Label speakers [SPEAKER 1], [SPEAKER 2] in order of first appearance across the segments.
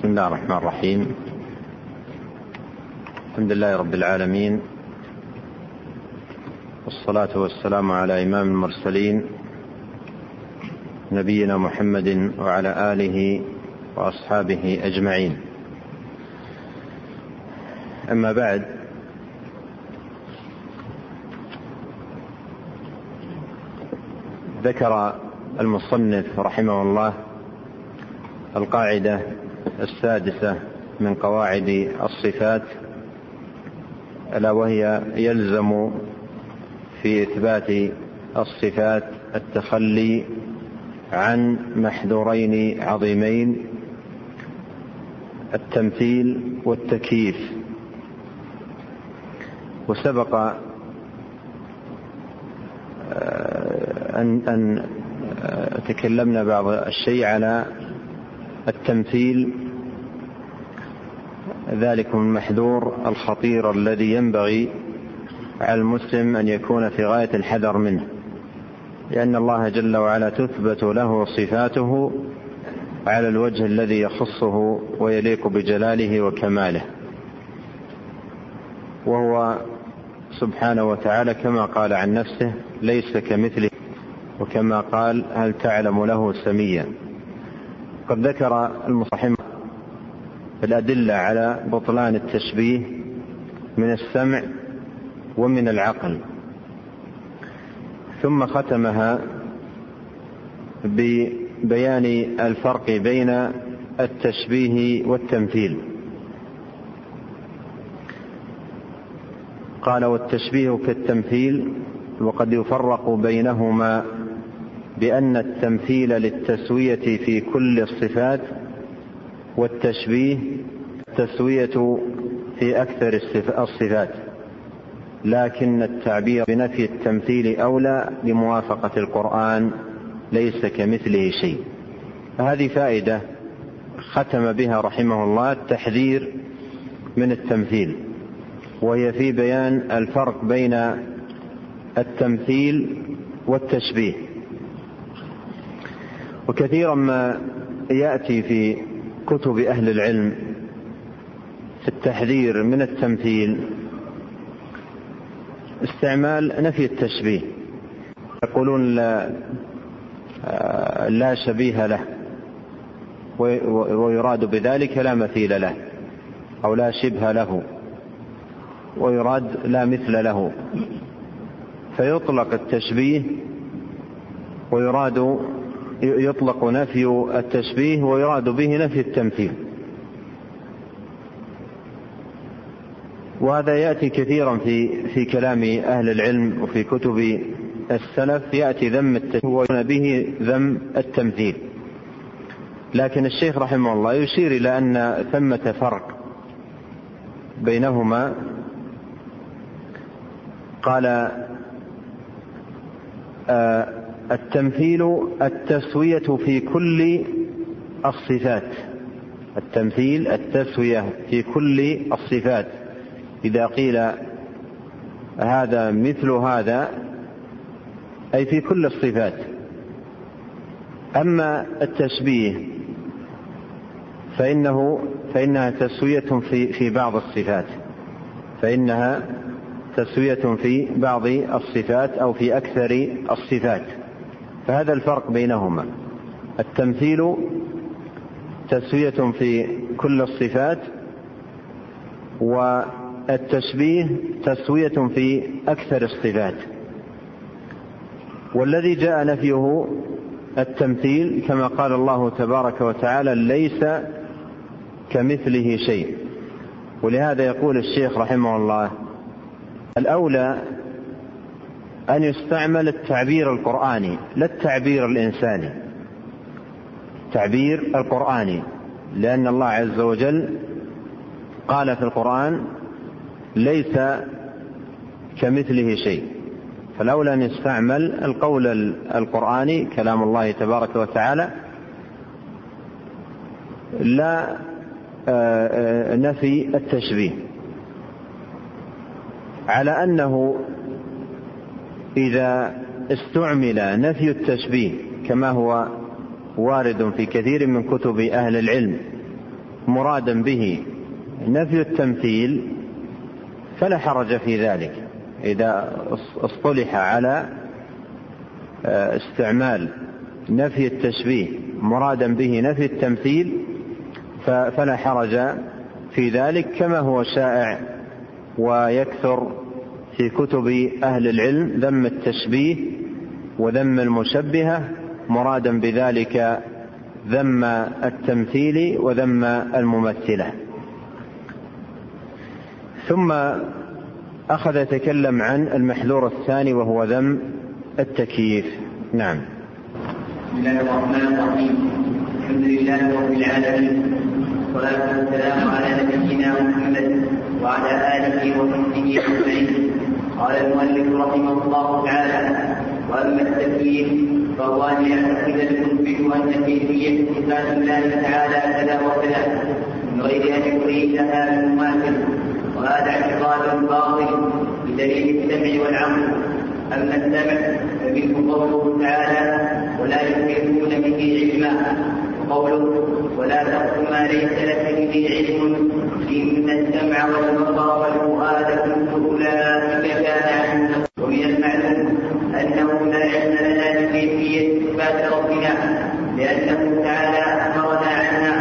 [SPEAKER 1] بسم الله الرحمن الرحيم. الحمد لله رب العالمين. والصلاة والسلام على إمام المرسلين نبينا محمد وعلى آله وأصحابه أجمعين. أما بعد ذكر المصنف رحمه الله القاعدة السادسة من قواعد الصفات ألا وهي يلزم في إثبات الصفات التخلي عن محذورين عظيمين التمثيل والتكييف. وسبق آه، أن أن آه، تكلمنا بعض الشيء على التمثيل ذلك المحذور الخطير الذي ينبغي على المسلم أن يكون في غاية الحذر منه لأن الله جل وعلا تثبت له صفاته على الوجه الذي يخصه ويليق بجلاله وكماله وهو سبحانه وتعالى كما قال عن نفسه ليس كمثله. وكما قال هل تعلم له سميا. قد ذكر المصحف الأدلة على بطلان التشبيه من السمع ومن العقل. ثم ختمها ببيان الفرق بين التشبيه والتمثيل. قال والتشبيه كالتمثيل وقد يفرق بينهما بأن التمثيل للتسوية في كل الصفات والتشبيه التسوية في أكثر الصفات لكن التعبير بنفي التمثيل أولى لموافقة القرآن ليس كمثله شيء. هذه فائدة ختم بها رحمه الله التحذير من التمثيل وهي في بيان الفرق بين التمثيل والتشبيه. وكثيرا ما يأتي في كتب أهل العلم في التحذير من التمثيل استعمال نفي التشبيه. يقولون لا, لا شبيه له ويراد بذلك لا مثيل له أو لا شبه له ويراد لا مثل له. فيطلق التشبيه ويراد يطلق نفي التشبيه ويراد به نفي التمثيل. وهذا يأتي كثيرا في في كلام أهل العلم وفي كتب السلف يأتي ذم التشبيه به ذم التمثيل. لكن الشيخ رحمه الله يشير إلى أن ثمة فرق بينهما. قال آه التمثيل التسوية في كل الصفات. التمثيل التسوية في كل الصفات. إذا قيل هذا مثل هذا أي في كل الصفات. أما التشبيه فإنه فإنها تسوية في في بعض الصفات. فإنها تسوية في بعض الصفات أو في أكثر الصفات. فهذا الفرق بينهما. التمثيل تسوية في كل الصفات والتشبيه تسوية في أكثر الصفات. والذي جاء نفيه التمثيل كما قال الله تبارك وتعالى ليس كمثله شيء. ولهذا يقول الشيخ رحمه الله الأولى أن يستعمل التعبير القرآني لا التعبير الإنساني. التعبير القرآني لأن الله عز وجل قال في القرآن ليس كمثله شيء فلولا أن يستعمل القول القرآني كلام الله تبارك وتعالى لا آه، آه، نفي التشبيه. على أنه إذا استعمل نفي التشبيه كما هو وارد في كثير من كتب أهل العلم مرادا به نفي التمثيل فلا حرج في ذلك. إذا اصطلح على آه، استعمال نفي التشبيه مرادا به نفي التمثيل فلا حرج في ذلك كما هو شائع ويكثر في كتب أهل العلم ذم التشبيه وذم المشبهة مرادا بذلك ذم التمثيل وذم الممثلة. ثم أخذ يتكلم عن المحذور الثاني وهو ذم التكييف. نعم.
[SPEAKER 2] بسم الله الرحمن الرحيم. الحمد لله رب العالمين والصلاة والسلام على نبينا محمد وعلى آله وصحبه أجمعين. قال المؤلف رحمه الله تعالى وأما التكييف فهو أن يعتقد المثبت أن كيفية صفات الله تعالى كذا وكذا. من غير أن يريدها المماثل وهذا اعتقاد باطل بدليل السمع والعقل أما السمع فمنه قوله تعالى ولا يحيطون به علما. وقوله ولا تقف ما ليس لك به علم إن السمع والبصر والفؤاد كل أولئك كان عنه ومن المعلوم أنه لا علم لنا بكيفية صفات ربنا لأنه تعالى أخبرنا عنها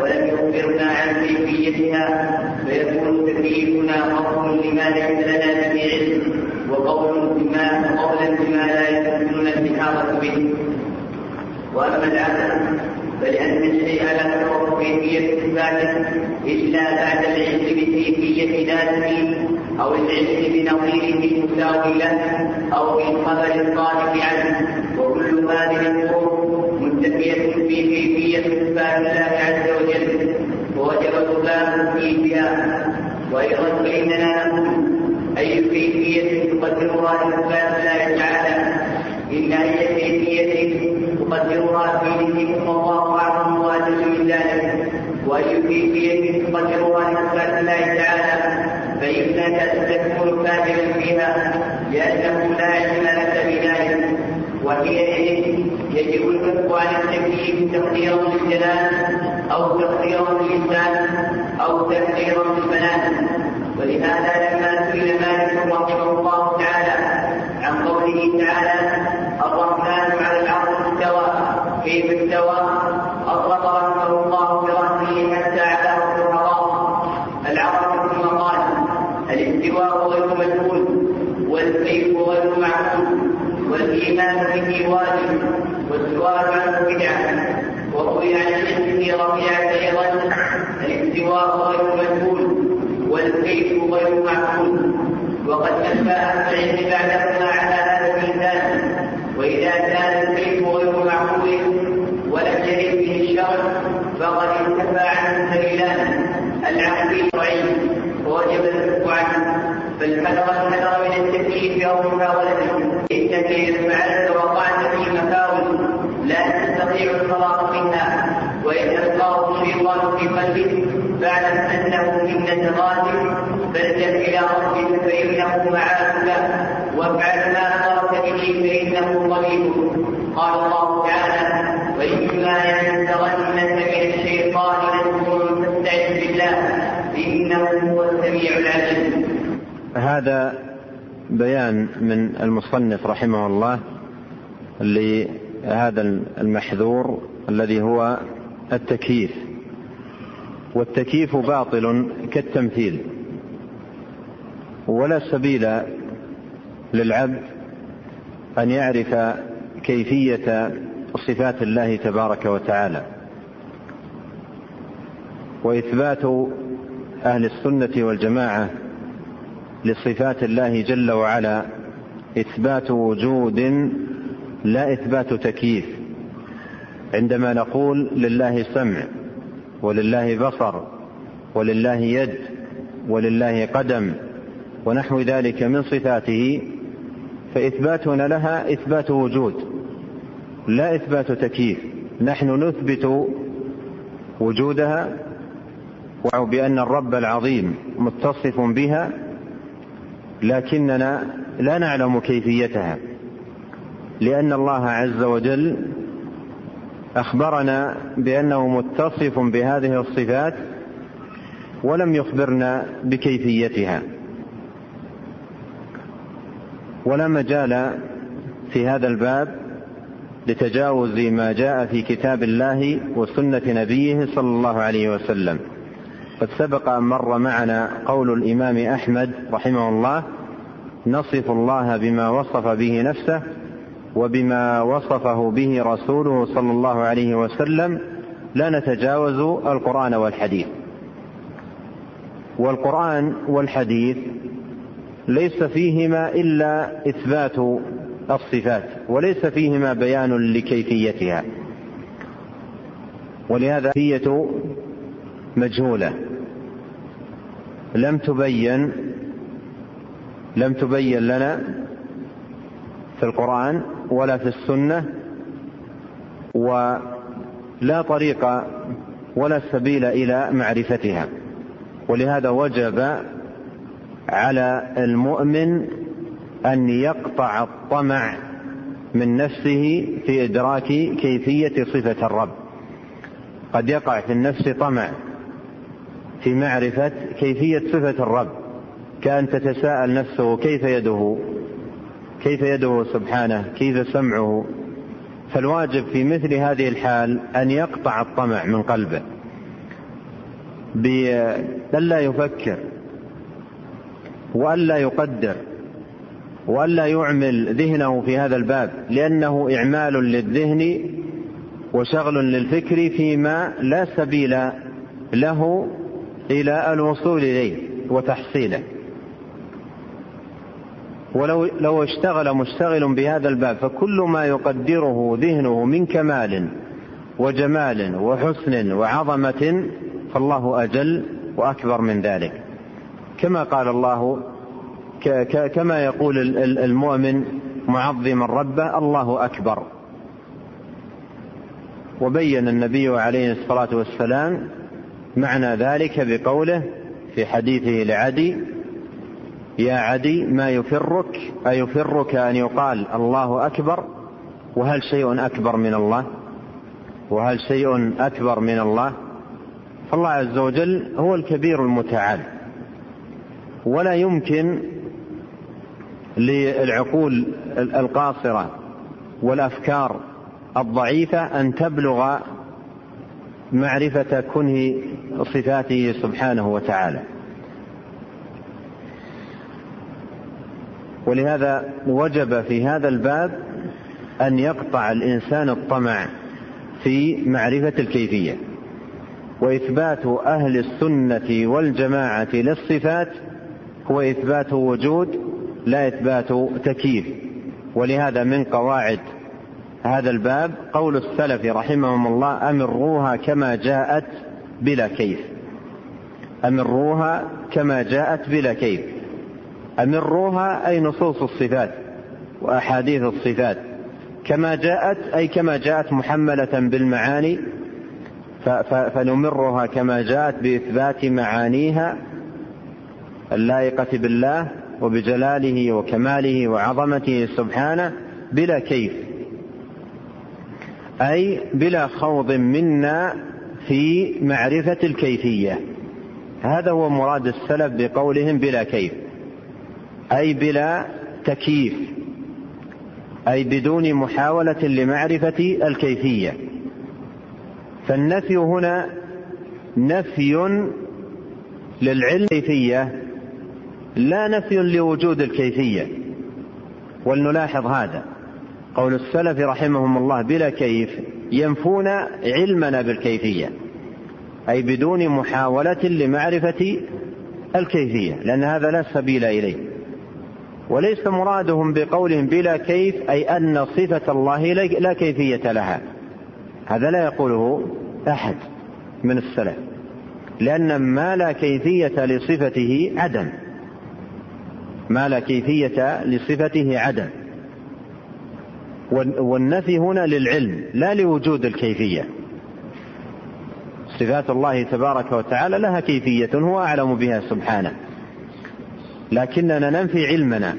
[SPEAKER 2] ولم يخبرنا عن كيفيتها فيكون تكليفنا قول لما ليس لنا به علم وقول بما قولا بما لا يمكننا الإحاطة به. وأما العمل فلأن الشيء لا تعرف كيفية صفاته إلا بعد العلم بكيفية ذاته أو العلم بنظيره المساوي له أو بالخبر الصادق عنه وكل هذه الأمور منتفية في كيفية صفات الله عز وجل ووجب الطلاب فيها وأيضا فإننا نقول أي كيفية تقدرها لصفات الله تعالى إن أي كيفية تقدرها في ذكركم الله أعظم وأجل من ذلك وأي كيفية تقدرها لصفات الله تعالى فإنك تكون فيها لأنه لا لك بذلك وحينئذ يجب الكف عن التكليف تقديرا للجلال أو تقديرا للإنسان أو تقديرا للبنات. ولهذا لما سئل مالك رحمه الله تعالى عن قوله تعالى الرحمن على العرش استوى كيف استوى؟ أطلق رحمه الله برحمه حتى على الفقراء العرش ثم قال الاستواء والكيف غير معقول والإيمان به واجب والسؤال عنه بدعه وروي عن ابن ربيعه أيضا الاستواء غير مجهول والكيف غير معقول. وقد نفى أهل العلم بعدهما على هذا الميزان وإذا كان الكيف غير معقول ولم يرد به الشرع فقد انتفى عنه دليلان العقل الشرعي ووجب الكف عنه. فالحذر الحذر محاولته انك اذا فعلت وقعت في مفاوز لا تستطيع الفراغ منها وإن ألقاه الشيطان في قلبك فاعلم أنه من نزغاته فارجع إلى ربك فإنه معاك وافعل ما أمرك به فإنه طبيبك قال الله تعالى وإما ينزغنك من الشيطان نزغ فاستعذ بالله إنه هو السميع العليم.
[SPEAKER 1] هذا بيان من المصنف رحمه الله لهذا المحذور الذي هو التكييف. والتكييف باطل كالتمثيل. ولا سبيل للعبد أن يعرف كيفية صفات الله تبارك وتعالى. وإثبات أهل السنة والجماعة لصفات الله جل وعلا. إثبات وجود لا إثبات تكييف. عندما نقول لله سمع ولله بصر ولله يد ولله قدم ونحو ذلك من صفاته فإثباتنا لها إثبات وجود لا إثبات تكييف. نحن نثبت وجودها بأن الرب العظيم متصف بها لكننا لا نعلم كيفيتها لأن الله عز وجل أخبرنا بأنه متصف بهذه الصفات ولم يخبرنا بكيفيتها. ولا مجال في هذا الباب لتجاوز ما جاء في كتاب الله وسنة نبيه صلى الله عليه وسلم. قد سبق أن مر معنا قول الإمام أحمد رحمه الله نصف الله بما وصف به نفسه وبما وصفه به رسوله صلى الله عليه وسلم لا نتجاوز القرآن والحديث. والقرآن والحديث ليس فيهما إلا إثبات الصفات وليس فيهما بيان لكيفيتها. ولهذا كيفية مجهولة. لم تبين لم تبين لنا في القرآن ولا في السنة ولا طريق ولا سبيل إلى معرفتها. ولهذا وجب على المؤمن أن يقطع الطمع من نفسه في إدراك كيفية صفة الرب. قد يقع في النفس طمع في معرفة كيفية صفة الرب. كأن تتساءل نفسه كيف يده؟ كيف يده سبحانه؟ كيف سمعه؟ فالواجب في مثل هذه الحال أن يقطع الطمع من قلبه. بألا يفكر وألا يقدر وألا يعمل ذهنه في هذا الباب لأنه إعمال للذهن وشغل للفكر فيما لا سبيل له إلى الوصول إليه وتحصيله. ولو لو اشتغل مشتغل بهذا الباب فكل ما يقدره ذهنه من كمال وجمال وحسن وعظمة فالله أجل وأكبر من ذلك. كما قال الله كما يقول المؤمن معظما ربه الله أكبر. وبين النبي عليه الصلاة والسلام معنى ذلك بقوله في حديثه لعدي يا عدي ما يفرك؟ أيفرك أن يقال الله أكبر؟ وهل شيء أكبر من الله؟ وهل شيء أكبر من الله؟ فالله عز وجل هو الكبير المتعال. ولا يمكن للعقول القاصرة والأفكار الضعيفة أن تبلغ معرفة كنه صفاته سبحانه وتعالى. ولهذا وجب في هذا الباب أن يقطع الإنسان الطمع في معرفة الكيفية وإثبات أهل السنة والجماعة للصفات هو إثبات وجود لا إثبات تكييف. ولهذا من قواعد هذا الباب قول السلف رحمهم الله أمروها كما جاءت بلا كيف. أمروها كما جاءت بلا كيف. أمروها أي نصوص الصفات وأحاديث الصفات. كما جاءت أي كما جاءت محملة بالمعاني فنمرها كما جاءت بإثبات معانيها اللائقة بالله وبجلاله وكماله وعظمته سبحانه بلا كيف. أي بلا خوض منا في معرفة الكيفية. هذا هو مراد السلف بقولهم بلا كيف أي بلا تكييف أي بدون محاولة لمعرفة الكيفية. فالنفي هنا نفي للعلم كيفية لا نفي لوجود الكيفية. ولنلاحظ هذا. قول السلف رحمهم الله بلا كيف ينفون علمنا بالكيفية أي بدون محاولة لمعرفة الكيفية لأن هذا لا سبيل إليه. وليس مرادهم بقولهم بلا كيف أي أن صفة الله لا كيفية لها. هذا لا يقوله أحد من السلف لأن ما لا كيفية لصفته عدم. ما لا كيفية لصفته عدم. والنفي هنا للعلم لا لوجود الكيفية. صفات الله تبارك وتعالى لها كيفية هو أعلم بها سبحانه. لكننا ننفي علمنا.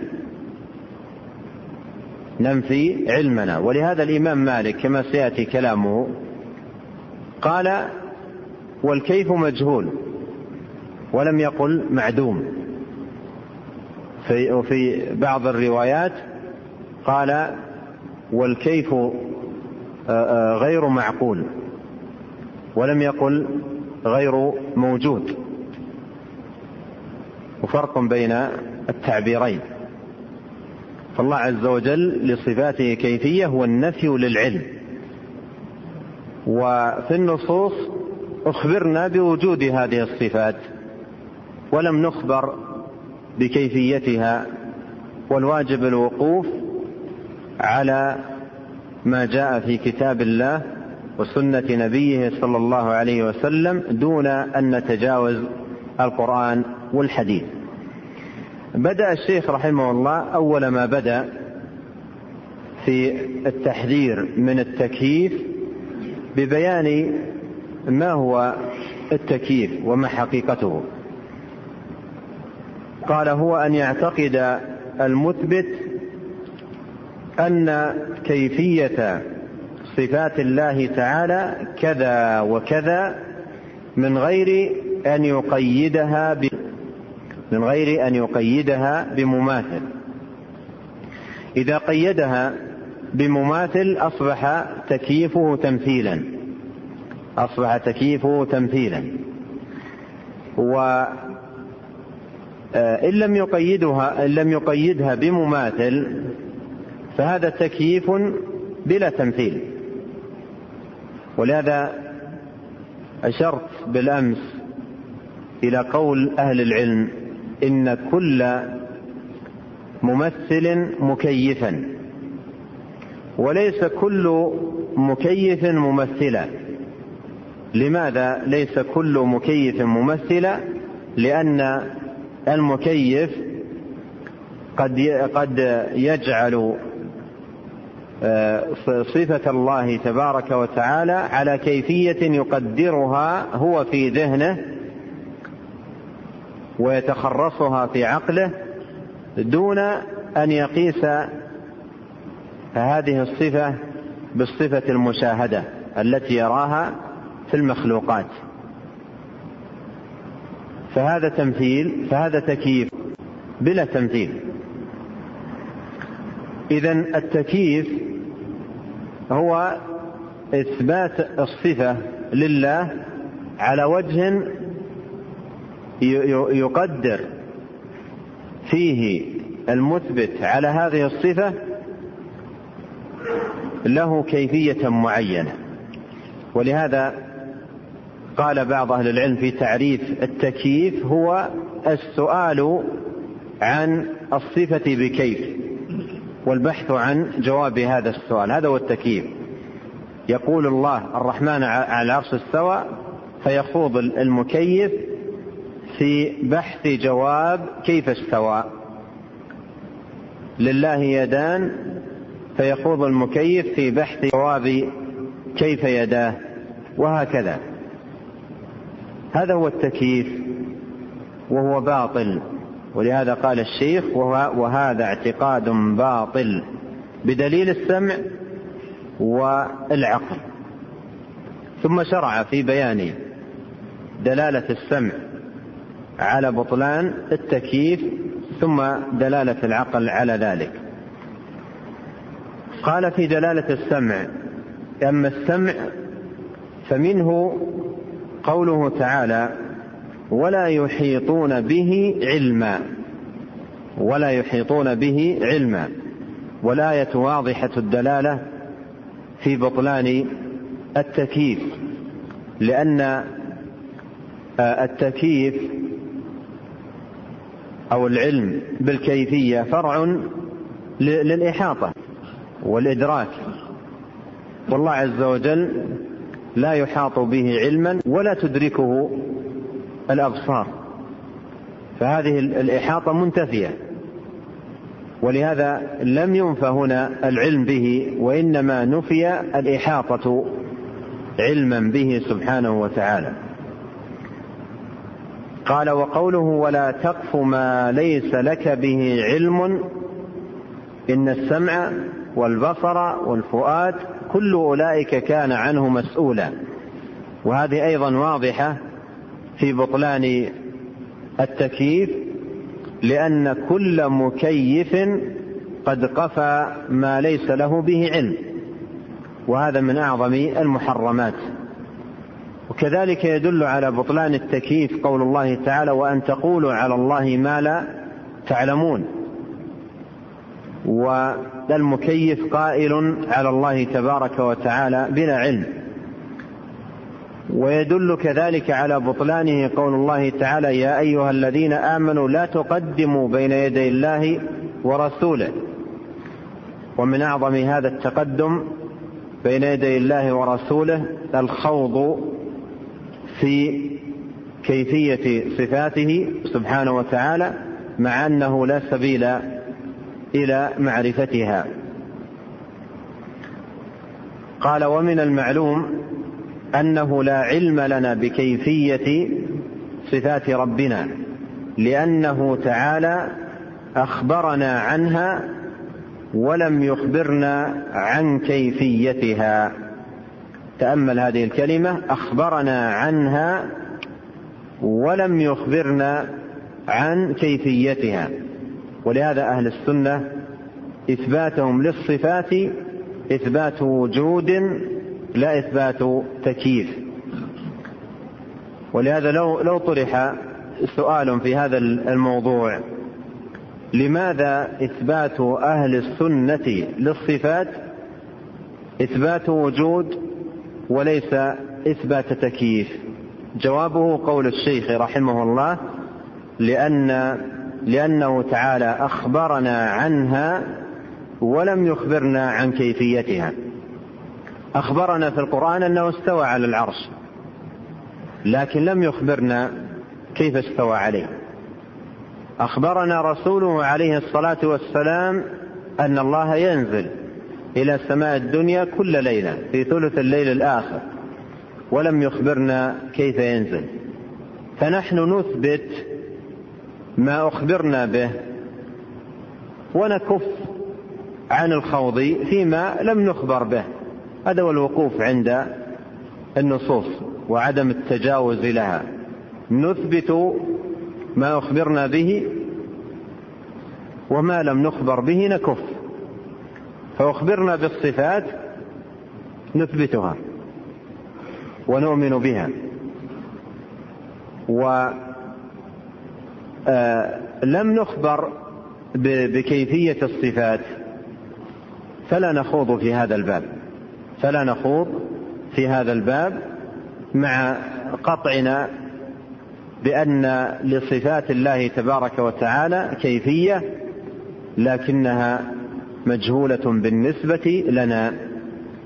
[SPEAKER 1] ننفي علمنا. ولهذا الإمام مالك كما سيأتي كلامه قال والكيف مجهول ولم يقل معدوم. في وفي بعض الروايات قال والكيف آه، آه، غير معقول ولم يقل غير موجود. وفرق بين التعبيرين. فالله عز وجل لصفاته كيفية هو النفي للعلم. وفي النصوص أخبرنا بوجود هذه الصفات ولم نخبر بكيفيتها والواجب الوقوف على ما جاء في كتاب الله وسنة نبيه صلى الله عليه وسلم دون أن نتجاوز القرآن والحديث. بدأ الشيخ رحمه الله أول ما بدأ في التحذير من التكييف ببيان ما هو التكييف وما حقيقته. قال هو أن يعتقد المثبت أن كيفية صفات الله تعالى كذا وكذا من غير أن يقيدها ب من غير أن يقيدها بمماثل. إذا قيدها بمماثل أصبح تكييفه تمثيلا. أصبح تكييفه تمثيلا. و آه، إن لم يقيدها إن لم يقيدها بمماثل فهذا تكييف بلا تمثيل. ولهذا أشرت بالأمس إلى قول أهل العلم إن كل ممثل مكيفا وليس كل مكيف ممثلا. لماذا ليس كل مكيف ممثلا؟ لأن المكيف قد قد يجعل صفة الله تبارك وتعالى على كيفية يقدرها هو في ذهنه ويتخرصها في عقله دون أن يقيس هذه الصفة بالصفة المشاهدة التي يراها في المخلوقات. فهذا تمثيل فهذا تكييف بلا تمثيل. إذا التكييف هو إثبات الصفة لله على وجه يقدر فيه المثبت على هذه الصفة له كيفية معينة. ولهذا قال بعض أهل العلم في تعريف التكييف هو السؤال عن الصفة بكيف. والبحث عن جواب هذا السؤال هذا هو التكييف. يقول الله الرحمن على العرش استوى فيخوض المكيف في بحث جواب كيف استوى. لله يدان فيخوض المكيف في بحث جواب كيف يداه وهكذا. هذا هو التكييف وهو باطل. ولهذا قال الشيخ وهذا اعتقاد باطل بدليل السمع والعقل. ثم شرع في بيان دلالة السمع على بطلان التكييف ثم دلالة العقل على ذلك. قال في دلالة السمع أما السمع فمنه قوله تعالى ولا يحيطون به علما. ولا يحيطون به علما. والآية واضحة الدلالة في بطلان التكييف. لأن آه، التكييف أو العلم بالكيفية فرع للإحاطة والإدراك. والله عز وجل لا يحاط به علما ولا تدركه الأبصار. فهذه الإحاطة منتفية. ولهذا لم ينفى هنا العلم به وإنما نفي الإحاطة علما به سبحانه وتعالى. قال وقوله ولا تقف ما ليس لك به علم إن السمع والبصر والفؤاد كل أولئك كان عنه مسؤولا. وهذه أيضا واضحة في بطلان التكييف لأن كل مكيف قد قفى ما ليس له به علم وهذا من أعظم المحرمات. وكذلك يدل على بطلان التكييف قول الله تعالى وأن تقولوا على الله ما لا تعلمون والمكيف قائل على الله تبارك وتعالى بلا علم. ويدل كذلك على بطلانه قول الله تعالى يا أيها الذين آمنوا لا تقدموا بين يدي الله ورسوله. ومن أعظم هذا التقدم بين يدي الله ورسوله الخوض في كيفية صفاته سبحانه وتعالى مع أنه لا سبيل إلى معرفتها. قال ومن المعلوم أنه لا علم لنا بكيفية صفات ربنا لأنه تعالى أخبرنا عنها ولم يخبرنا عن كيفيتها. تأمل هذه الكلمة أخبرنا عنها ولم يخبرنا عن كيفيتها. ولهذا أهل السنة إثباتهم للصفات إثبات وجود لا إثبات تكييف. ولهذا لو لو طرح سؤال في هذا الموضوع لماذا إثبات أهل السنة للصفات إثبات وجود وليس إثبات تكييف؟ جوابه قول الشيخ رحمه الله لأن لأنه تعالى أخبرنا عنها ولم يخبرنا عن كيفيتها. أخبرنا في القرآن أنه استوى على العرش لكن لم يخبرنا كيف استوى عليه. أخبرنا رسوله عليه الصلاة والسلام أن الله ينزل إلى سماء الدنيا كل ليلة في ثلث الليل الآخر ولم يخبرنا كيف ينزل. فنحن نثبت ما أخبرنا به ونكف عن الخوض فيما لم نخبر به. هذا هو الوقوف عند النصوص وعدم التجاوز لها. نثبت ما أخبرنا به وما لم نخبر به نكف. فأخبرنا بالصفات نثبتها ونؤمن بها. ولم آه، نخبر بكيفية الصفات فلا نخوض في هذا الباب. فلا نخوض في هذا الباب مع قطعنا بأن لصفات الله تبارك وتعالى كيفية لكنها مجهولة بالنسبة لنا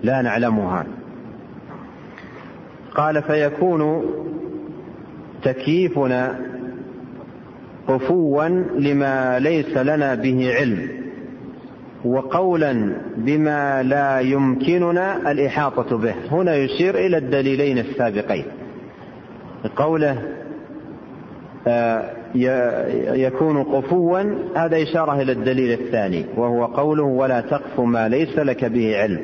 [SPEAKER 1] لا نعلمها. قال فيكون تكييفنا قفوا لما ليس لنا به علم. وقولا بما لا يمكننا الإحاطة به. هنا يشير إلى الدليلين السابقين. قوله آه، يكون قفوا هذا إشارة إلى الدليل الثاني وهو قوله ولا تقف ما ليس لك به علم.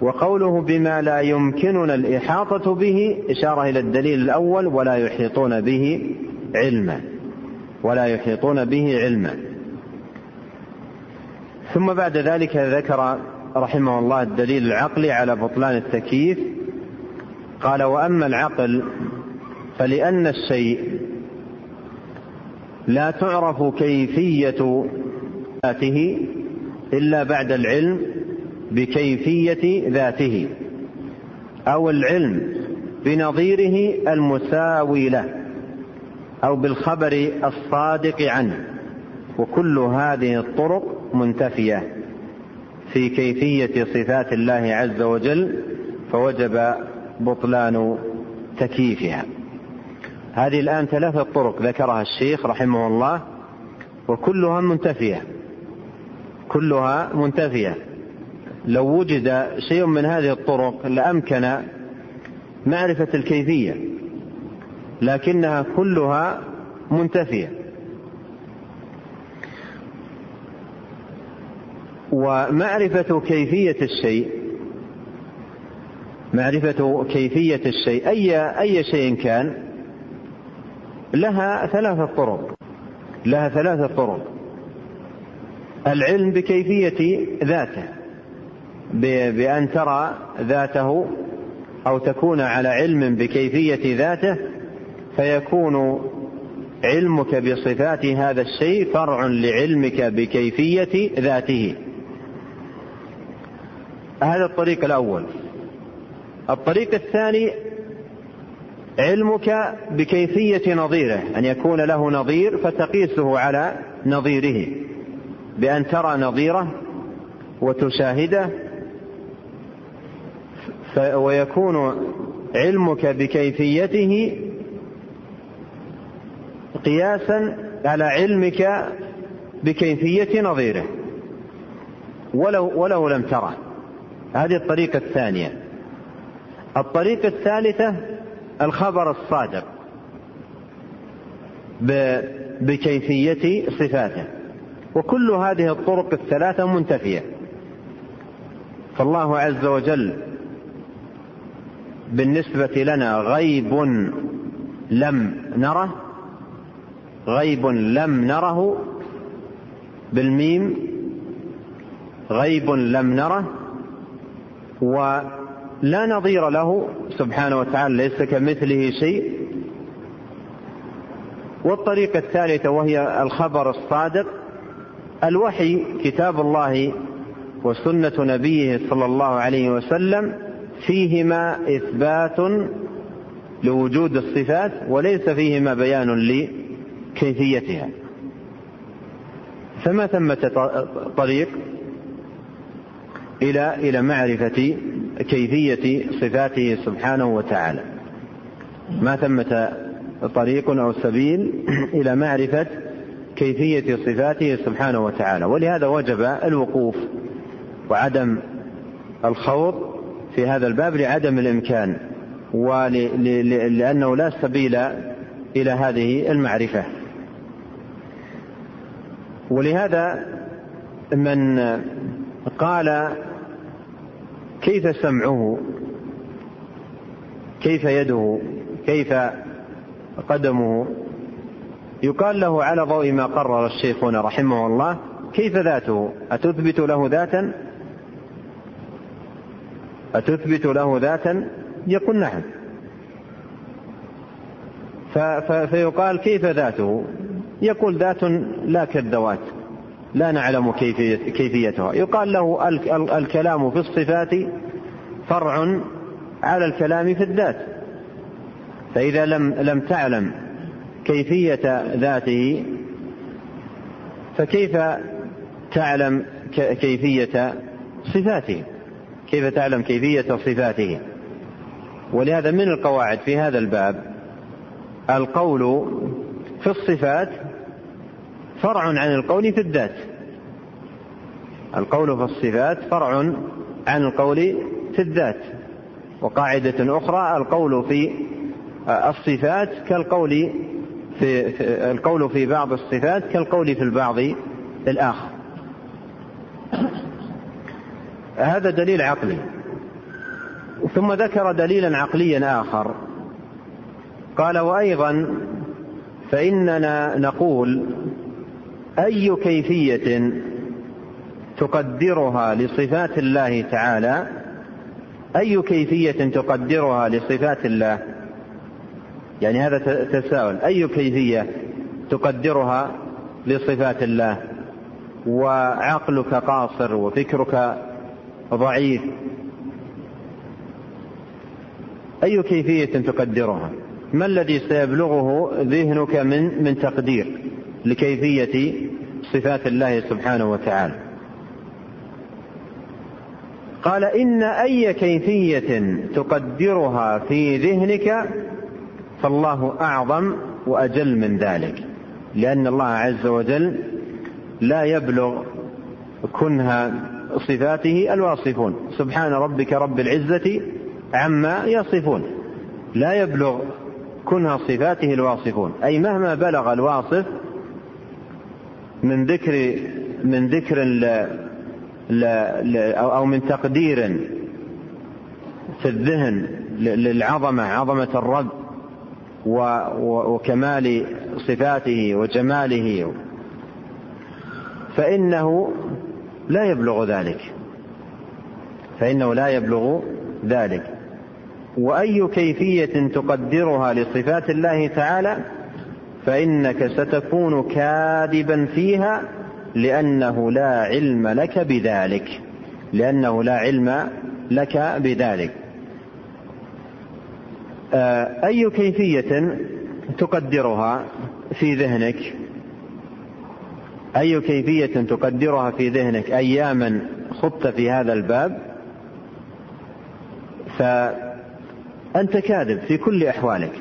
[SPEAKER 1] وقوله بما لا يمكننا الإحاطة به إشارة إلى الدليل الأول ولا يحيطون به علما. ولا يحيطون به علما. ثم بعد ذلك ذكر رحمه الله الدليل العقلي على بطلان التكييف. قال وأما العقل فلأن الشيء لا تعرف كيفية ذاته إلا بعد العلم بكيفية ذاته أو العلم بنظيره المساوي له أو بالخبر الصادق عنه. وكل هذه الطرق منتفية في كيفية صفات الله عز وجل فوجب بطلان تكييفها. هذه الآن ثلاثة طرق ذكرها الشيخ رحمه الله وكلها منتفية. كلها منتفية. لو وجد شيء من هذه الطرق لأمكن معرفة الكيفية لكنها كلها منتفية. ومعرفة كيفية الشيء. معرفة كيفية الشيء. أي أي شيء كان لها ثلاثة طرق. لها ثلاثة طرق. العلم بكيفية ذاته. بأن ترى ذاته أو تكون على علم بكيفية ذاته فيكون علمك بصفات هذا الشيء فرع لعلمك بكيفية ذاته. هذا الطريق الأول. الطريق الثاني علمك بكيفية نظيره أن يكون له نظير فتقيسه على نظيره بأن ترى نظيره وتشاهده ويكون علمك بكيفيته قياسا على علمك بكيفية نظيره. ولو ولو لم تره هذه الطريقة الثانية. الطريقة الثالثة الخبر الصادق بكيفية صفاته. وكل هذه الطرق الثلاثة منتفية. فالله عز وجل بالنسبة لنا غيب لم نره غيب لم نره بالميم غيب لم نره ولا نظير له سبحانه وتعالى ليس كمثله شيء. والطريقة الثالثة وهي الخبر الصادق. الوحي كتاب الله وسنة نبيه صلى الله عليه وسلم فيهما إثبات لوجود الصفات وليس فيهما بيان لكيفيتها. فما ثمة طريق؟ إلى إلى معرفة كيفية صفاته سبحانه وتعالى. ما ثمة طريق أو سبيل إلى معرفة كيفية صفاته سبحانه وتعالى. ولهذا وجب الوقوف وعدم الخوض في هذا الباب لعدم الإمكان ولأنه لا سبيل إلى هذه المعرفة. ولهذا من قال كيف سمعه؟ كيف يده؟ كيف قدمه؟ يقال له على ضوء ما قرر الشيخ هنا رحمه الله كيف ذاته؟ أتثبت له ذاتا؟ أتثبت له ذاتا؟ يقول نعم. فيقال كيف ذاته؟ يقول ذات لا كالذوات. لا نعلم كيفية كيفيتها. يقال له الكلام في الصفات فرع على الكلام في الذات. فإذا لم لم تعلم كيفية ذاته فكيف تعلم كيفية صفاته؟ كيف تعلم كيفية صفاته؟ ولهذا من القواعد في هذا الباب؟ القول في الصفات فرع عن القول في الذات. القول في الصفات فرع عن القول في الذات. وقاعدة أخرى القول في الصفات كالقول في القول في بعض الصفات كالقول في البعض الآخر. هذا دليل عقلي. ثم ذكر دليلا عقليا آخر. قال وأيضا فإننا نقول أي كيفية تقدرها لصفات الله تعالى؟ أي كيفية تقدرها لصفات الله؟ يعني هذا تساؤل. أي كيفية تقدرها لصفات الله؟ وعقلك قاصر وفكرك ضعيف. أي كيفية تقدرها؟ ما الذي سيبلغه ذهنك من من تقدير؟ لكيفية صفات الله سبحانه وتعالى. قال إن أي كيفية تقدرها في ذهنك فالله أعظم وأجل من ذلك لأن الله عز وجل لا يبلغ كنها صفاته الواصفون. سبحان ربك رب العزة عما يصفون. لا يبلغ كنها صفاته الواصفون. أي مهما بلغ الواصف من ذكر من ذكر ل ل أو من تقدير في الذهن للعظمة عظمة الرب وكمال صفاته وجماله. فإنه لا يبلغ ذلك. فإنه لا يبلغ ذلك. وأي كيفية تقدرها لصفات الله تعالى فإنك ستكون كاذبا فيها لأنه لا علم لك بذلك. لأنه لا علم لك بذلك. آه، أي كيفية تقدرها في ذهنك؟ أي كيفية تقدرها في ذهنك أياما خضت في هذا الباب؟ فأنت كاذب في كل أحوالك.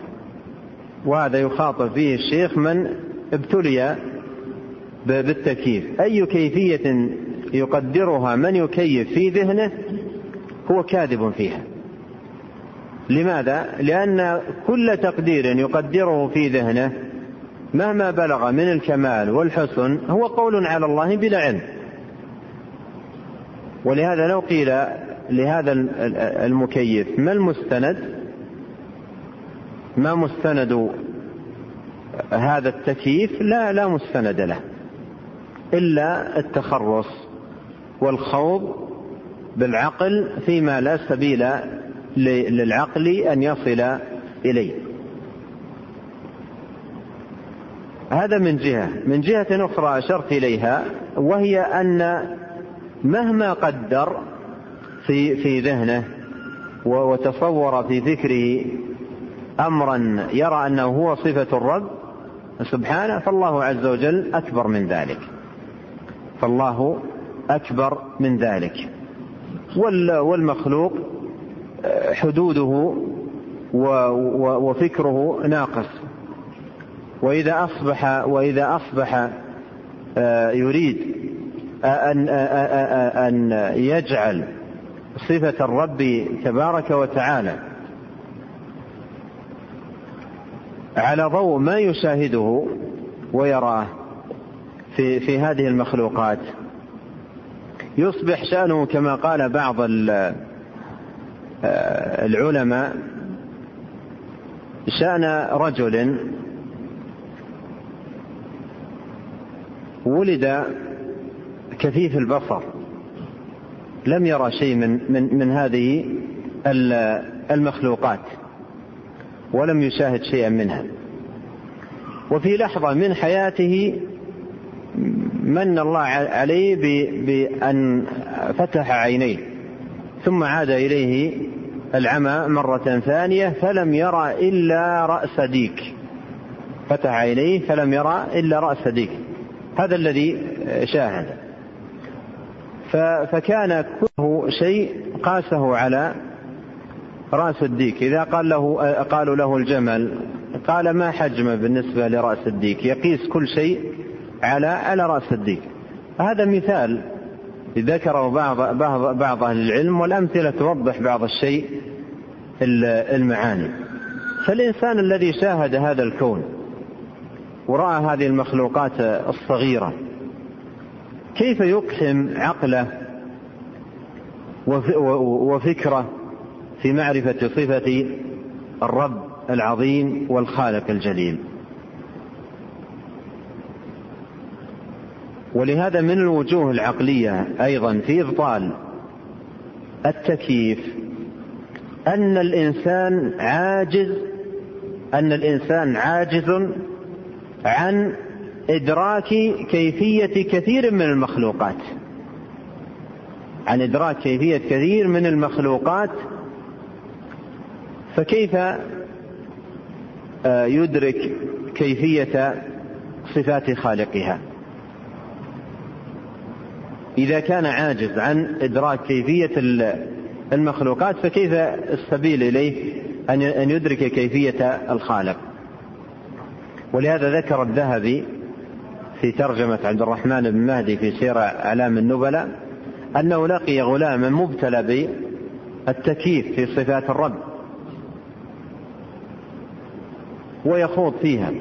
[SPEAKER 1] وهذا يخاطب فيه الشيخ من ابتلي بالتكييف. أي كيفية يقدرها من يكيف في ذهنه هو كاذب فيها. لماذا؟ لأن كل تقدير يقدره في ذهنه مهما بلغ من الكمال والحسن هو قول على الله بلا علم. ولهذا لو قيل لهذا المكيف ما المستند؟ ما مستند هذا التكييف؟ لا لا مستند له. إلا التخرص والخوض بالعقل فيما لا سبيل للعقل أن يصل إليه. هذا من جهة. من جهة أخرى أشرت إليها وهي أن مهما قدر في في ذهنه وتصور في فكره أمرا يرى أنه هو صفة الرب سبحانه فالله عز وجل أكبر من ذلك. فالله أكبر من ذلك. والمخلوق حدوده وفكره ناقص. وإذا أصبح وإذا أصبح آه، يريد أن أن يجعل صفة الرب تبارك وتعالى على ضوء ما يشاهده ويراه في في هذه المخلوقات. يصبح شأنه كما قال بعض آه، العلماء شأن رجل ولد كثيف البصر لم يرى شيء من من من هذه المخلوقات. ولم يشاهد شيئا منها. وفي لحظة من حياته من الله عليه بأن فتح عينيه ثم عاد إليه العمى مرة ثانية فلم يرى إلا رأس ديك. فتح عينيه فلم يرى إلا رأس ديك. هذا الذي شاهد. فكان كله شيء قاسه على رأس الديك. إذا قال له قالوا له الجمل قال ما حجمه بالنسبة لرأس الديك؟ يقيس كل شيء على على رأس الديك. هذا مثال ذكره بعض بعض بعض أهل العلم والأمثلة توضح بعض الشيء المعاني. فالإنسان الذي شاهد هذا الكون ورأى هذه المخلوقات الصغيرة كيف يقحم عقله وفكره في معرفة صفة الرب العظيم والخالق الجليل. ولهذا من الوجوه العقلية أيضا في إبطال التكييف أن الإنسان عاجز أن الإنسان عاجز عن إدراك كيفية كثير من المخلوقات. عن إدراك كيفية كثير من المخلوقات فكيف آه، يدرك كيفية صفات خالقها؟ إذا كان عاجز عن إدراك كيفية المخلوقات فكيف السبيل إليه أن يدرك كيفية الخالق؟ ولهذا ذكر الذهبي في ترجمة عبد الرحمن بن مهدي في سير أعلام النبلاء أنه لقي غلاما مبتلى بالتكييف في صفات الرب. ويخوض فيها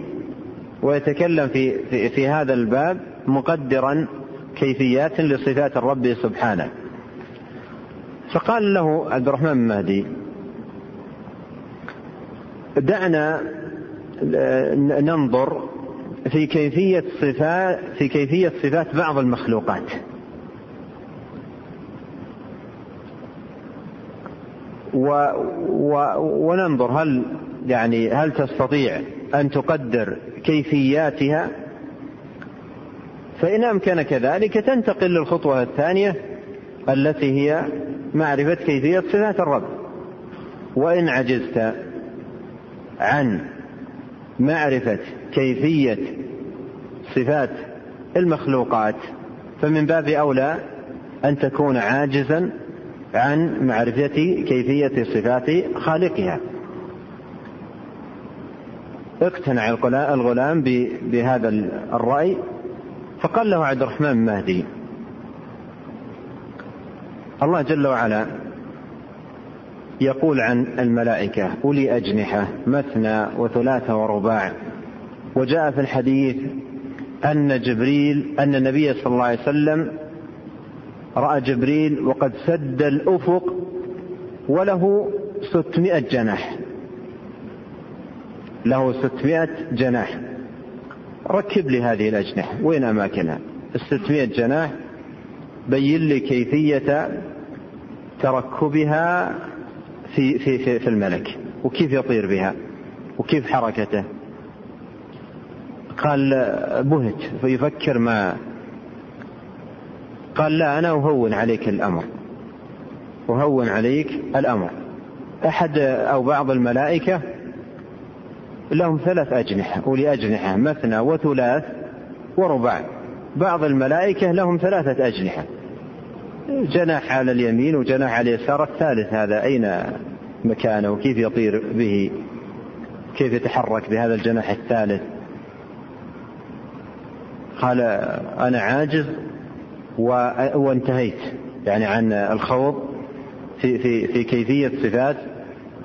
[SPEAKER 1] ويتكلم في, في, في هذا الباب مقدرا كيفيات لصفات الرب سبحانه. فقال له عبد الرحمن بن مهدي دعنا ننظر في كيفية صفات في كيفية صفات بعض المخلوقات. و و وننظر هل يعني هل تستطيع أن تقدر كيفياتها؟ فإن أمكن كذلك تنتقل للخطوة الثانية التي هي معرفة كيفية صفات الرب. وإن عجزت عن معرفة كيفية صفات المخلوقات فمن باب أولى أن تكون عاجزا عن معرفة كيفية صفات خالقها. اقتنع الغلام بهذا الرأي فقال له عبد الرحمن مهدي الله جل وعلا يقول عن الملائكة أولي أجنحة مثنى وثلاثة ورباع. وجاء في الحديث أن جبريل أن النبي صلى الله عليه وسلم رأى جبريل وقد سد الأفق وله ستمائة جناح. له ستمائة جناح. ركب لي هذه الأجنحة. وين أماكنها؟ الستمائة جناح. بين لي كيفية تركبها في, في, في, في الملك. وكيف يطير بها؟ وكيف حركته؟ قال بهت. فيفكر ما قال لا أنا أهون عليك الأمر. أهون عليك الأمر. أحد أو بعض الملائكة لهم ثلاث أجنحة أولي أجنحة مثنى وثلاث ورباع بعض الملائكة لهم ثلاثة أجنحة. جناح على اليمين وجناح على اليسار الثالث هذا أين مكانه؟ وكيف يطير به؟ كيف يتحرك بهذا الجناح الثالث؟ قال أنا عاجز وانتهيت. يعني عن الخوض في في في كيفية صفات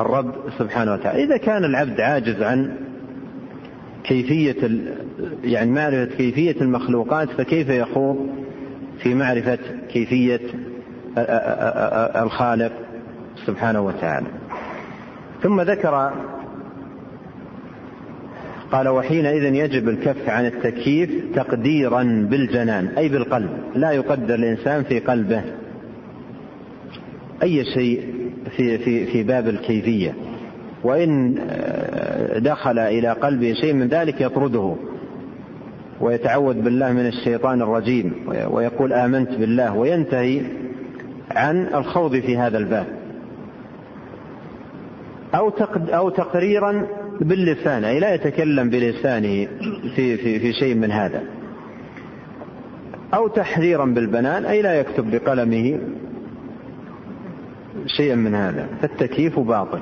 [SPEAKER 1] الرب سبحانه وتعالى. إذا كان العبد عاجز عن كيفية يعني معرفة كيفية المخلوقات فكيف يخوض في معرفة كيفية الخالق سبحانه وتعالى. ثم ذكر قال وحينئذ يجب الكف عن التكييف تقديرا بالجنان أي بالقلب. لا يقدر الإنسان في قلبه أي شيء في, في, في باب الكيفية. وإن دخل إلى قلبه شيء من ذلك يطرده ويتعوذ بالله من الشيطان الرجيم ويقول آمنت بالله وينتهي عن الخوض في هذا الباب. أو أو تقريرا باللسان أي لا يتكلم بلسانه في في في شيء من هذا. أو تحذيرا بالبنان أي لا يكتب بقلمه. شيئا من هذا فالتكييف باطل.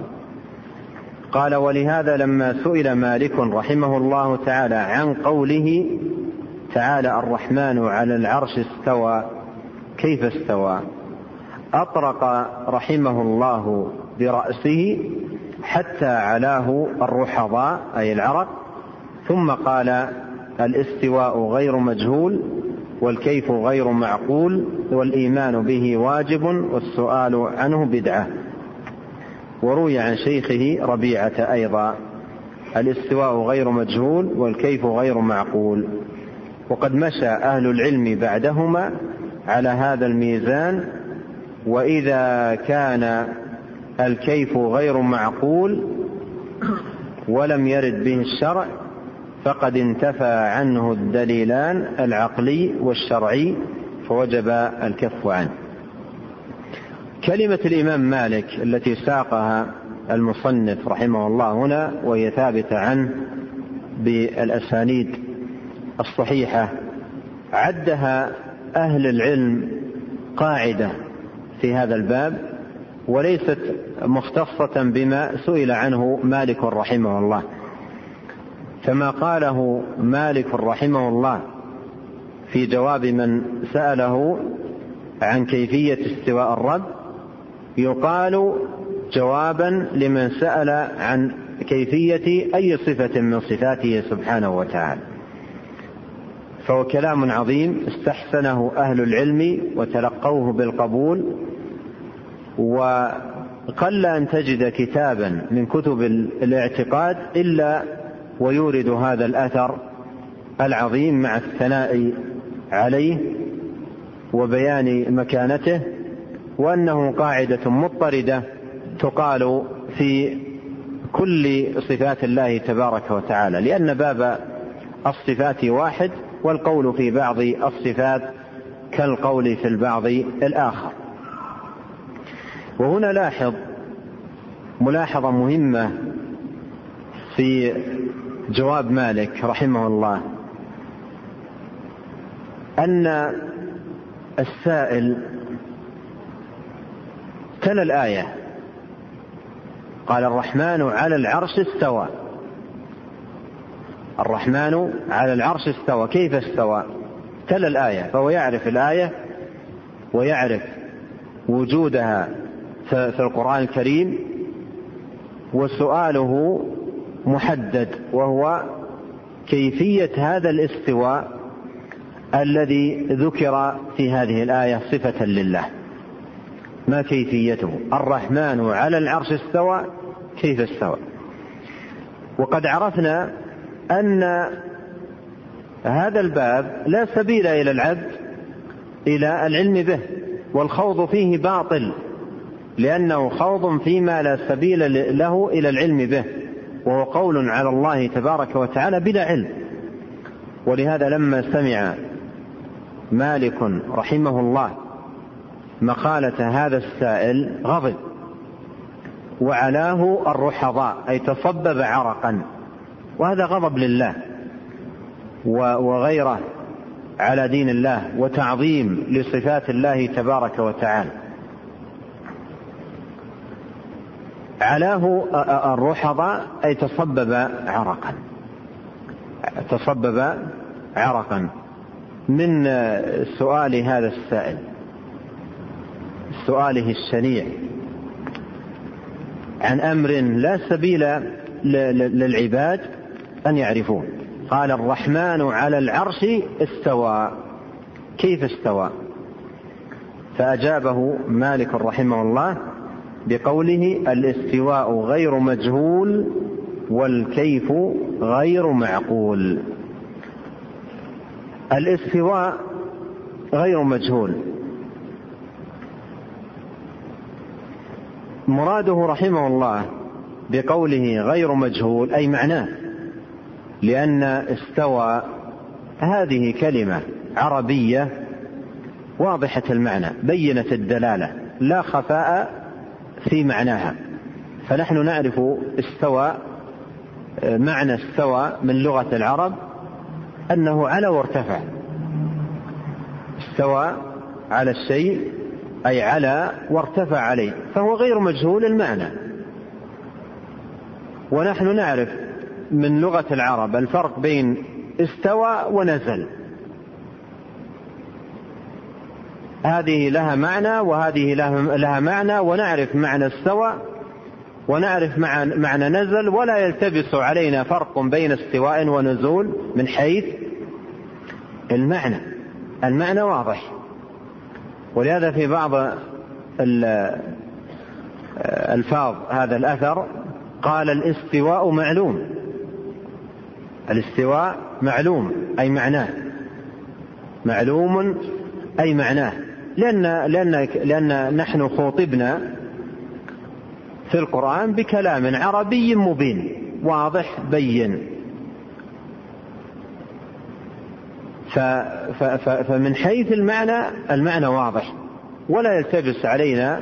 [SPEAKER 1] قال ولهذا لما سئل مالك رحمه الله تعالى عن قوله تعالى الرحمن على العرش استوى كيف استوى؟ أطرق رحمه الله برأسه حتى علاه الرحضاء أي العرق ثم قال الاستواء غير مجهول والكيف غير معقول والإيمان به واجب والسؤال عنه بدعة. وروي عن شيخه ربيعة أيضا. الاستواء غير مجهول والكيف غير معقول. وقد مشى أهل العلم بعدهما على هذا الميزان وإذا كان الكيف غير معقول ولم يرد به الشرع فقد انتفى عنه الدليلان العقلي والشرعي فوجب الكف عنه. كلمة الإمام مالك التي ساقها المصنف رحمه الله هنا وهي ثابتة عنه بالأسانيد الصحيحة عدها أهل العلم قاعدة في هذا الباب وليست مختصة بما سئل عنه مالك رحمه الله. كما قاله مالك رحمه الله في جواب من سأله عن كيفية استواء الرب يقال جوابا لمن سأل عن كيفية أي صفة من صفاته سبحانه وتعالى. فهو كلام عظيم استحسنه أهل العلم وتلقوه بالقبول وقل أن تجد كتابا من كتب الاعتقاد إلا ويورد هذا الأثر العظيم مع الثناء عليه وبيان مكانته وأنه قاعدة مضطردة تقال في كل صفات الله تبارك وتعالى لأن باب الصفات واحد والقول في بعض الصفات كالقول في البعض الآخر. وهنا لاحظ ملاحظة مهمة في جواب مالك رحمه الله. أن السائل تلا الآية. قال الرحمن على العرش استوى. الرحمن على العرش استوى. كيف استوى؟ تلا الآية فهو يعرف الآية ويعرف وجودها في القرآن الكريم وسؤاله محدد وهو كيفية هذا الاستواء الذي ذكر في هذه الآية صفة لله. ما كيفيته؟ الرحمن على العرش استوى كيف استوى؟ وقد عرفنا أن هذا الباب لا سبيل إلى العبد إلى العلم به والخوض فيه باطل لأنه خوض فيما لا سبيل له إلى العلم به. وهو قول على الله تبارك وتعالى بلا علم. ولهذا لما سمع مالك رحمه الله مقالة هذا السائل غضب. وعلاه الرحضاء أي تصبب عرقا. وهذا غضب لله وغيره على دين الله وتعظيم لصفات الله تبارك وتعالى. علاه الرحضاء أي تصبب عرقا. تصبب عرقا. من سؤال هذا السائل سؤاله الشنيع عن أمر لا سبيل للعباد أن يعرفوه قال الرحمن على العرش استوى. كيف استوى؟ فأجابه مالك رحمه الله بقوله الاستواء غير مجهول والكيف غير معقول. الاستواء غير مجهول. مراده رحمه الله بقوله غير مجهول أي معناه لأن استوى هذه كلمة عربية واضحة المعنى بينه الدلالة لا خفاء في معناها. فنحن نعرف استوى معنى استوى من لغة العرب أنه على وارتفع. استوى على الشيء أي على وارتفع عليه. فهو غير مجهول المعنى. ونحن نعرف من لغة العرب الفرق بين استوى ونزل. هذه لها معنى وهذه لها معنى ونعرف معنى استوى ونعرف معنى نزل ولا يلتبس علينا فرق بين استواء ونزول من حيث المعنى. المعنى واضح. ولهذا في بعض الفاظ هذا الأثر قال الاستواء معلوم. الاستواء معلوم أي معناه. معلوم أي معناه. لأن لأن لأن نحن خوطبنا في القرآن بكلام عربي مبين واضح بين. فمن حيث المعنى المعنى واضح. ولا يلتبس علينا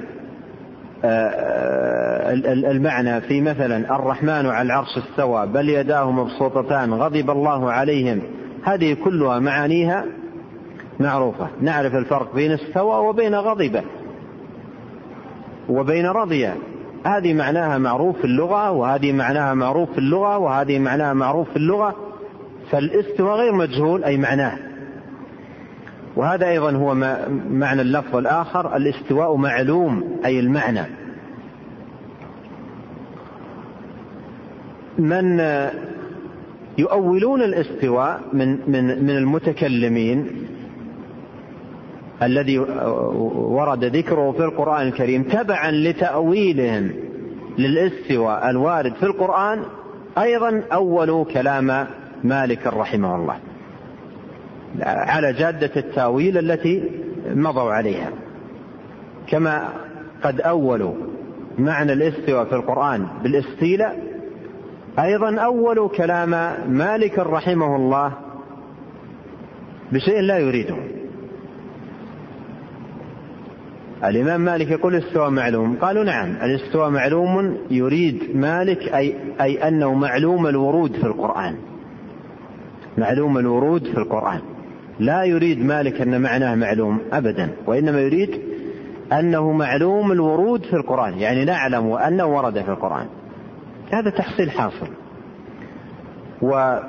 [SPEAKER 1] آه، المعنى في مثلا الرحمن على العرش استوى بل يداه مبسوطتان غضب الله عليهم. هذه كلها معانيها معروفة. نعرف الفرق بين استوى وبين غضب وبين رضي هذه معناها معروف في اللغة وهذه معناها معروف في اللغة وهذه معناها معروف في اللغة. فالاستواء غير مجهول أي معناه. وهذا أيضا هو معنى اللفظ الآخر الاستواء معلوم أي المعنى. من يؤولون الاستواء من من من المتكلمين الذي ورد ذكره في القرآن الكريم تبعا لتأويلهم للاستواء الوارد في القرآن أيضا أولوا كلام مالك رحمه الله على جادة التأويل التي مضوا عليها. كما قد أولوا معنى الاستواء في القرآن بالاستيلاء أيضا أولوا كلام مالك رحمه الله بشيء لا يريده. الإمام مالك يقول الاستواء معلوم. قالوا نعم الاستواء معلوم يريد مالك أي, أي أنه معلوم الورود في القرآن. معلوم الورود في القرآن. لا يريد مالك أن معناه معلوم أبدا وإنما يريد أنه معلوم الورود في القرآن. يعني نعلم أنه ورد في القرآن. هذا تحصيل حاصل. و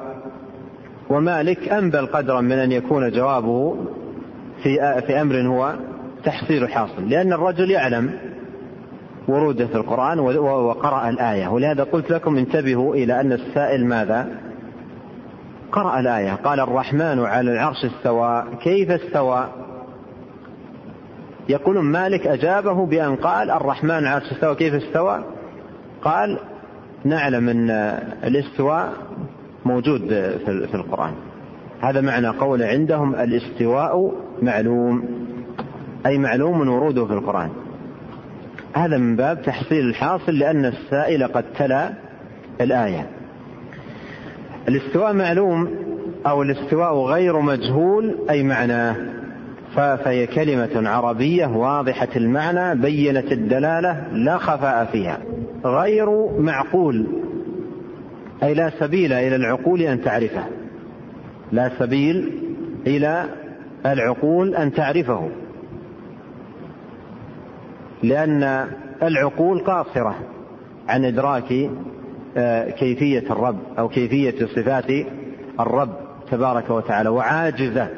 [SPEAKER 1] ومالك أنبل قدرا من أن يكون جوابه في في أمر هو تحصيل حاصل لأن الرجل يعلم وروده في القرآن وقرأ الآية. ولهذا قلت لكم انتبهوا إلى أن السائل ماذا؟ قرأ الآية. قال الرحمن على العرش استوى. كيف استوى؟ يقول مالك أجابه بأن قال الرحمن على العرش استوى. كيف استوى؟ قال نعلم أن الاستواء موجود في القرآن. هذا معنى قول عندهم الاستواء معلوم. أي معلوم وروده في القرآن. هذا من باب تحصيل الحاصل لأن السائل قد تلا الآية. الاستواء معلوم أو الاستواء غير مجهول أي معناه فهي كلمة عربية واضحة المعنى بينت الدلالة لا خفاء فيها. غير معقول أي لا سبيل إلى العقول أن تعرفه. لا سبيل إلى العقول أن تعرفه. لأن العقول قاصرة عن إدراك آه، كيفية الرب أو كيفية صفات الرب تبارك وتعالى وعاجزة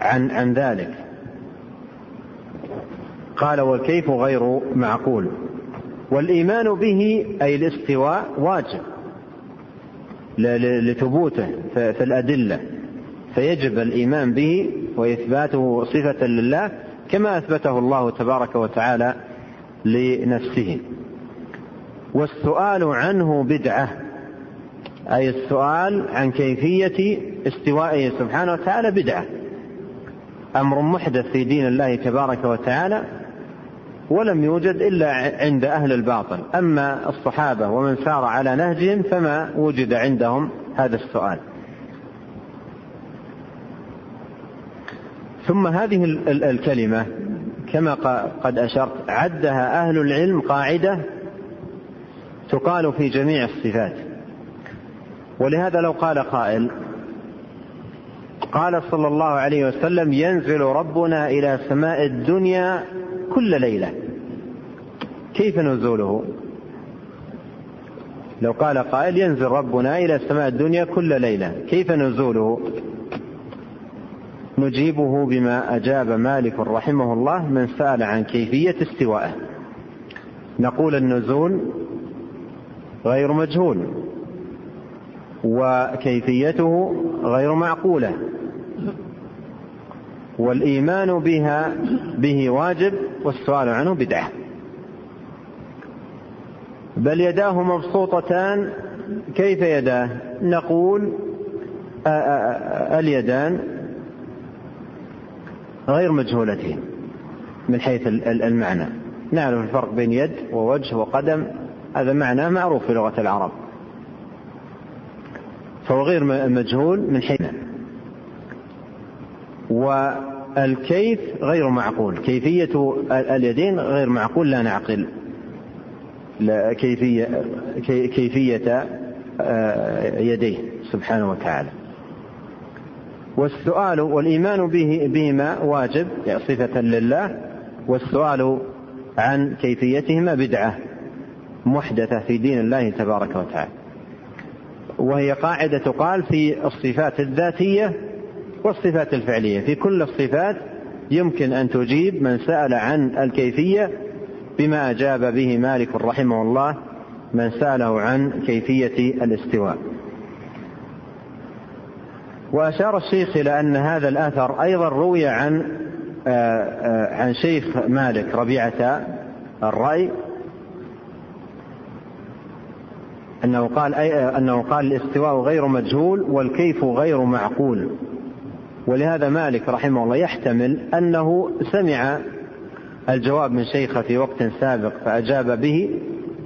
[SPEAKER 1] عن عن ذلك. قال والكيف غير معقول. والإيمان به أي الاستواء واجب لثبوته في الأدلة فيجب الإيمان به وإثباته صفة لله كما أثبته الله تبارك وتعالى لنفسه. والسؤال عنه بدعة أي السؤال عن كيفية استوائه سبحانه وتعالى بدعة. أمر محدث في دين الله تبارك وتعالى ولم يوجد إلا عند أهل الباطل. أما الصحابة ومن سار على نهجهم فما وجد عندهم هذا السؤال. ثم هذه الكلمة كما قد أشرت عدها أهل العلم قاعدة تقال في جميع الصفات. ولهذا لو قال قائل قال صلى الله عليه وسلم ينزل ربنا إلى سماء الدنيا كل ليلة. كيف نزوله لو قال قائل ينزل ربنا إلى سماء الدنيا كل ليلة. كيف نزوله نجيبه بما أجاب مالك رحمه الله من سأل عن كيفية استوائه. نقول النزول غير مجهول وكيفيته غير معقولة. والإيمان بها به واجب والسؤال عنه بدعة. بل يداه مبسوطتان. كيف يداه؟ نقول اليدان. غير مجهولتين من حيث المعنى. نعرف الفرق بين يد ووجه وقدم. هذا معنى معروف في لغة العرب. فهو غير مجهول من حيث والكيف غير معقول. كيفية اليدين غير معقول لا نعقل. كيفية كيفية آه، يديه سبحانه وتعالى. والسؤال والإيمان به بهما واجب يعني صفة لله والسؤال عن كيفيتهما بدعة محدثة في دين الله تبارك وتعالى. وهي قاعدة تقال في الصفات الذاتية والصفات الفعلية. في كل الصفات يمكن أن تجيب من سأل عن الكيفية بما أجاب به مالك رحمه الله من سأله عن كيفية الاستواء. وأشار الشيخ إلى أن هذا الأثر أيضا روي عن عن شيخ مالك ربيعة الرأي أنه قال أي أنه قال الاستواء غير مجهول والكيف غير معقول ولهذا مالك رحمه الله يحتمل أنه سمع الجواب من شيخة في وقت سابق فأجاب به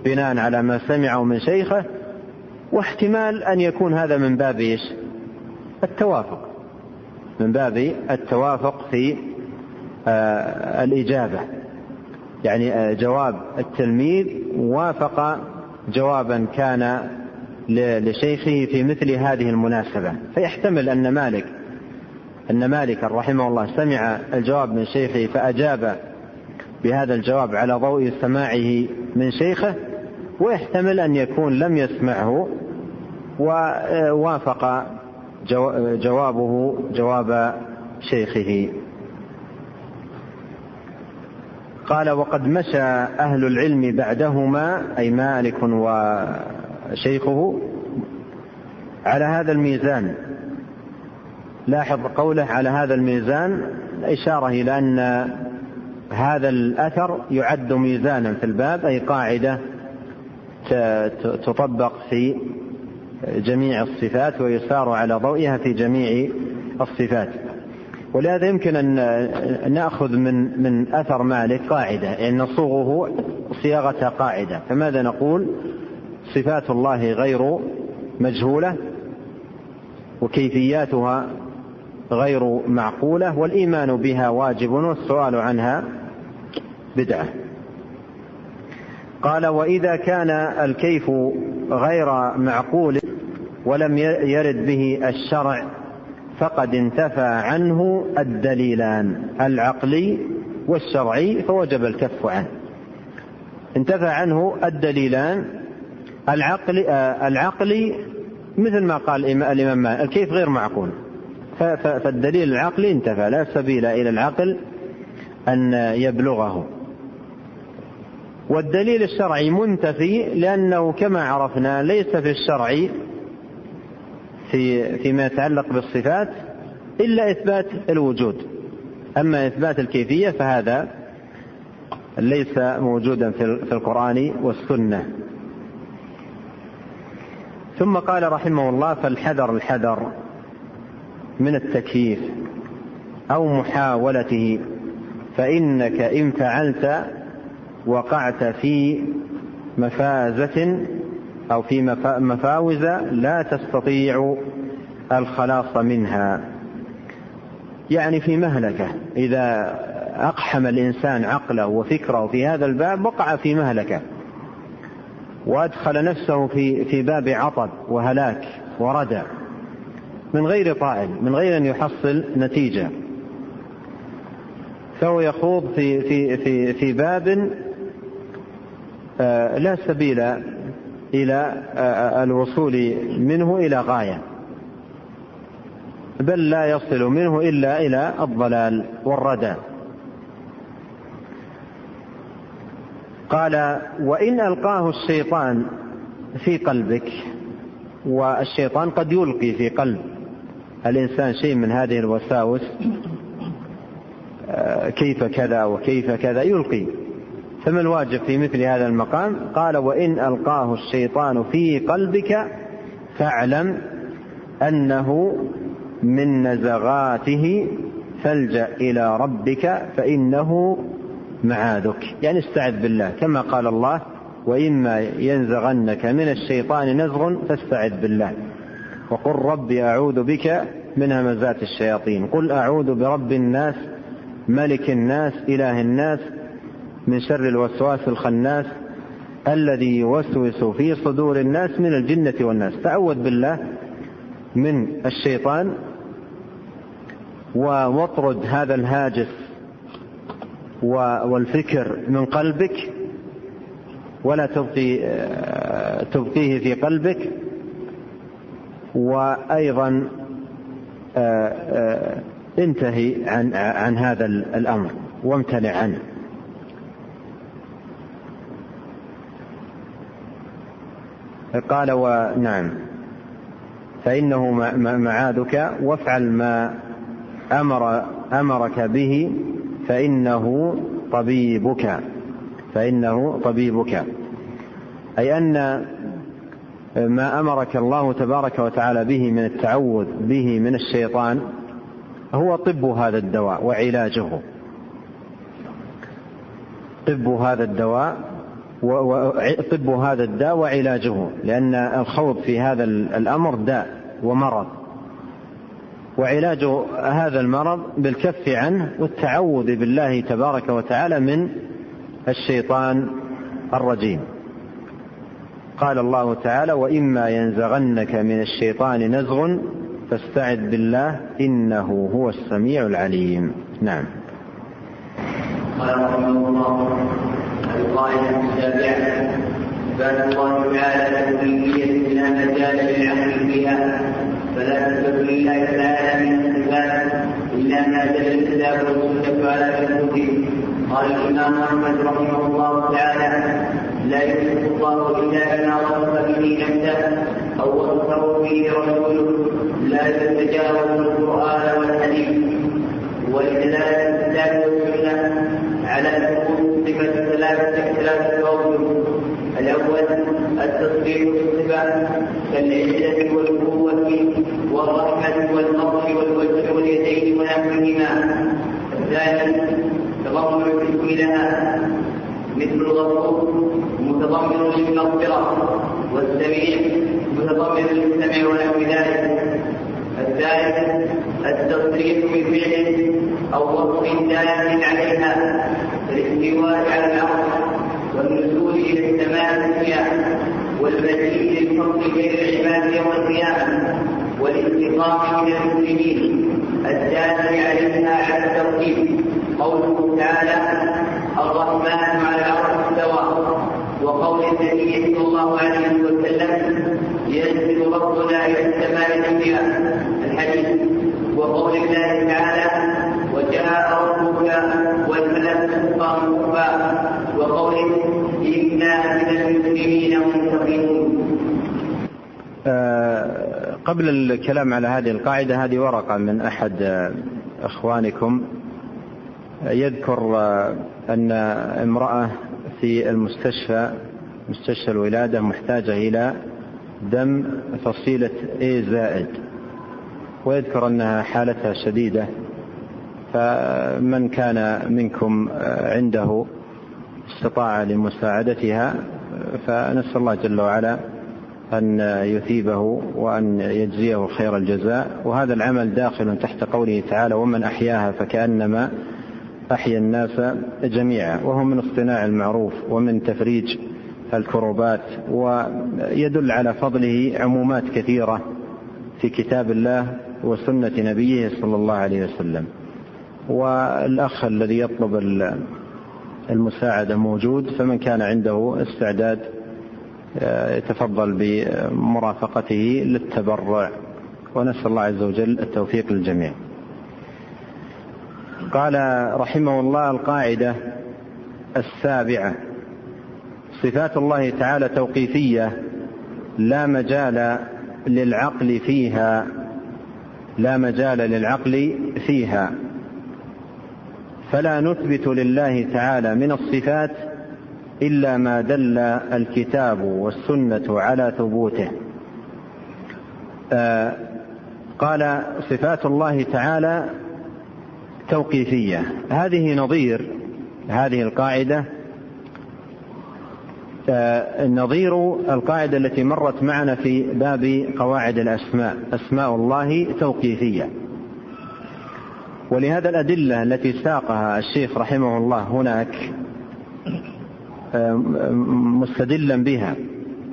[SPEAKER 1] بناء على ما سمعه من شيخة واحتمال أن يكون هذا من باب إيش؟ التوافق. من باب التوافق في آه الإجابة. يعني آه جواب التلميذ وافق جوابا كان لشيخه في مثل هذه المناسبة. فيحتمل أن مالك أن مالكا رحمه الله سمع الجواب من شيخه فأجاب بهذا الجواب على ضوء سماعه من شيخه ويحتمل أن يكون لم يسمعه ووافق جوابه جواب شيخه. قال وقد مشى أهل العلم بعدهما أي مالك وشيخه على هذا الميزان. لاحظ قوله على هذا الميزان إشارة إلى أن هذا الأثر يعد ميزانا في الباب أي قاعدة تطبق في جميع الصفات ويسار على ضوئها في جميع الصفات. ولهذا يمكن أن نأخذ من من أثر مالك قاعدة يعني نصوغه صياغة قاعدة. فماذا نقول؟ صفات الله غير مجهولة وكيفياتها غير معقولة والإيمان بها واجب والسؤال عنها بدعة. قال وإذا كان الكيف غير معقول ولم يرد به الشرع فقد انتفى عنه الدليلان العقلي والشرعي فوجب الكف عنه. انتفى عنه الدليلان العقلي آه العقلي مثل ما قال الإمام مالك الكيف غير معقول. فالدليل العقلي انتفى لا سبيل إلى العقل أن يبلغه. والدليل الشرعي منتفي لأنه كما عرفنا ليس في الشرع في فيما يتعلق بالصفات إلا إثبات الوجود. أما إثبات الكيفية فهذا ليس موجودا في القرآن والسنة. ثم قال رحمه الله فالحذر الحذر من التكييف أو محاولته فإنك إن فعلت وقعت في مفازة أو في مفاوز لا تستطيع الخلاص منها. يعني في مهلكة. إذا أقحم الإنسان عقله وفكره في هذا الباب وقع في مهلكة. وأدخل نفسه في في باب عطب وهلاك وردى من غير طائل من غير أن يحصل نتيجة. فهو يخوض في في في في باب لا سبيل إلى آه، الوصول منه إلى غاية بل لا يصل منه إلا إلى الضلال والردى. قال وإن ألقاه الشيطان في قلبك والشيطان قد يلقي في قلب الإنسان شيء من هذه الوساوس آه، كيف كذا وكيف كذا يلقي. فما الواجب في مثل هذا المقام؟ قال وإن ألقاه الشيطان في قلبك فاعلم أنه من نزغاته فالجأ إلى ربك فإنه معاذك. يعني استعذ بالله كما قال الله وإما ينزغنك من الشيطان نزغ فاستعذ بالله. وقل رب أعوذ بك من همزات الشياطين. قل أعوذ برب الناس ملك الناس إله الناس من شر الوسواس الخناس الذي يوسوس في صدور الناس من الجنة والناس. تعوذ بالله من الشيطان واطرد هذا الهاجس والفكر من قلبك ولا تبقي تبقيه في قلبك. وأيضا انتهي عن عن هذا الأمر وامتنع عنه. قال ونعم فإنه معادك وافعل ما أمر أمرك به فإنه طبيبك. فإنه طبيبك. أي أن ما أمرك الله تبارك وتعالى به من التعوذ به من الشيطان هو طب هذا الدواء وعلاجه. طب هذا الدواء طب هذا الداء وعلاجه لأن الخوض في هذا الأمر داء ومرض. وعلاج هذا المرض بالكف عنه والتعوذ بالله تبارك وتعالى من الشيطان الرجيم. قال الله تعالى وإما ينزغنك من الشيطان نزغ فاستعذ بالله إنه هو السميع العليم. نعم.
[SPEAKER 2] قال رحمه الله القاعده السابعه بان الله تعالى تكليفيه لا مجال للعقل فيها فلا تثبت لله تعالى من الصفات الا ما دل الكتاب والسنة على ثبوته قال الامام احمد رحمه الله تعالى لا يثبت الله الا بما وصف به نفسه أو وصفه به رسوله لا يتجاوز القران والحديث ولدلاله الكتاب والسنة على ثبوت صفه ثلاثة ثلاثة اوجه الأول التصديق بالصفات كالعزه والقوة والرحمة والفضل والوجه واليدين ونحوهما. الثاني تضمن الحكم لها مثل الغفور متضمن للمغفرة والسميع متضمن للسمع ونحو ذلك. الثالث التصريح بفعل أو وصف دال عليها كالاستواء على الأرض والنزول إلى السماء الدنيا والمجيء للفضل بين القيامة والانتقام من المسلمين. الدال عليها على الترتيب قوله تعالى الرحمن على العرش استوى. وقول النبي صلى الله عليه وسلم ينزل ربنا إلى السماء الدنيا الحديث. وقول الله تعالى وجاء ربك والملك صفا صفا وقوله أنا من المسلمين منتقمون
[SPEAKER 1] آه قبل الكلام على هذه القاعدة هذه ورقة من أحد إخوانكم. يذكر أن امرأة في المستشفى مستشفى الولادة محتاجة إلى دم فصيلة A زائد. ويذكر أنها حالتها شديدة. فمن كان منكم عنده استطاع لمساعدتها فنسأل الله جل وعلا أن يثيبه وأن يجزيه خير الجزاء وهذا العمل داخل تحت قوله تعالى ومن أحياها فكأنما أحيا الناس جميعا وهو من اصطناع المعروف ومن تفريج الكروبات ويدل على فضله عمومات كثيرة في كتاب الله وسنة نبيه صلى الله عليه وسلم. والأخ الذي يطلب المساعدة موجود فمن كان عنده استعداد يتفضل بمرافقته للتبرع. ونسأل الله عز وجل التوفيق للجميع. قال رحمه الله القاعدة السابعة صفات الله تعالى توقيفية لا مجال للعقل فيها. لا مجال للعقل فيها. فلا نثبت لله تعالى من الصفات إلا ما دل الكتاب والسنة على ثبوته. آه قال صفات الله تعالى توقيفية. هذه نظير هذه القاعدة آه نظير القاعدة التي مرت معنا في باب قواعد الأسماء أسماء الله توقيفية. ولهذا الأدلة التي ساقها الشيخ رحمه الله هناك مستدلا بها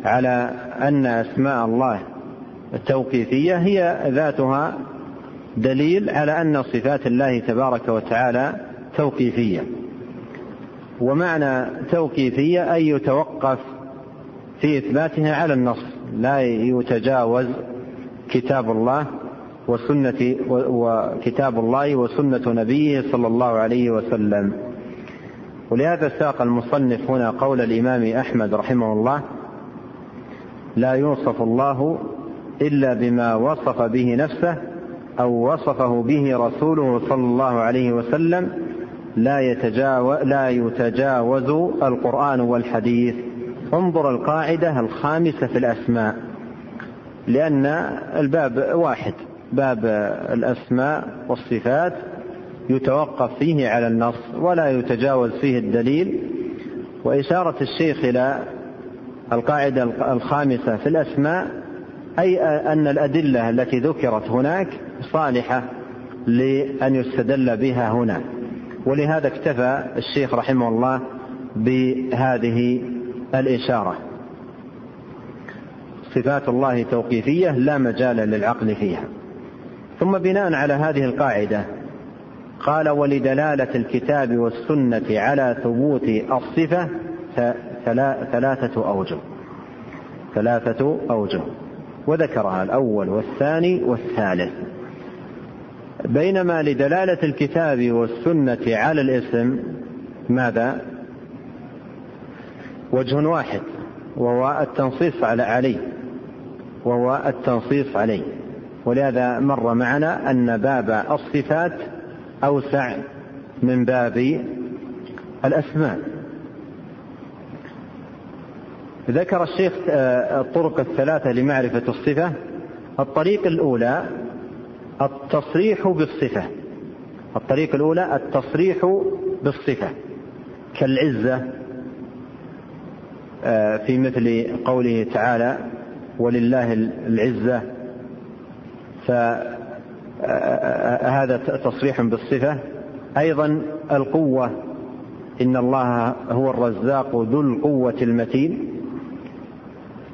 [SPEAKER 1] على أن أسماء الله التوقيفية هي ذاتها دليل على أن صفات الله تبارك وتعالى توقيفية. ومعنى توقيفية أي يتوقف في إثباتها على النص لا يتجاوز كتاب الله وسنة وكتاب الله وسنة نبيه صلى الله عليه وسلم. ولهذا ساق المصنف هنا قول الإمام أحمد رحمه الله لا يوصف الله إلا بما وصف به نفسه أو وصفه به رسوله صلى الله عليه وسلم لا يتجاوز, لا يتجاوز القرآن والحديث. انظر القاعدة الخامسة في الأسماء لأن الباب واحد باب الأسماء والصفات يتوقف فيه على النص ولا يتجاوز فيه الدليل. وإشارة الشيخ إلى القاعدة الخامسة في الأسماء أي أن الأدلة التي ذكرت هناك صالحة لأن يستدل بها هنا. ولهذا اكتفى الشيخ رحمه الله بهذه الإشارة. صفات الله توقيفية لا مجال للعقل فيها. ثم بناء على هذه القاعدة قال ولدلالة الكتاب والسنة على ثبوت الصفة ثلاثة أوجه. ثلاثة أوجه. وذكرها الأول والثاني والثالث. بينما لدلالة الكتاب والسنة على الاسم ماذا؟ وجه واحد وهو التنصيص على عليه وهو التنصيص عليه ولهذا مر معنا أن باب الصفات أوسع من باب الأسماء. ذكر الشيخ آه، الطرق الثلاثة لمعرفة الصفة. الطريق الأولى التصريح بالصفة. الطريق الأولى التصريح بالصفة. كالعزة آه، في مثل قوله تعالى ولله العزة. فهذا تصريح بالصفة. أيضا القوة. إن الله هو الرزاق ذو القوة المتين.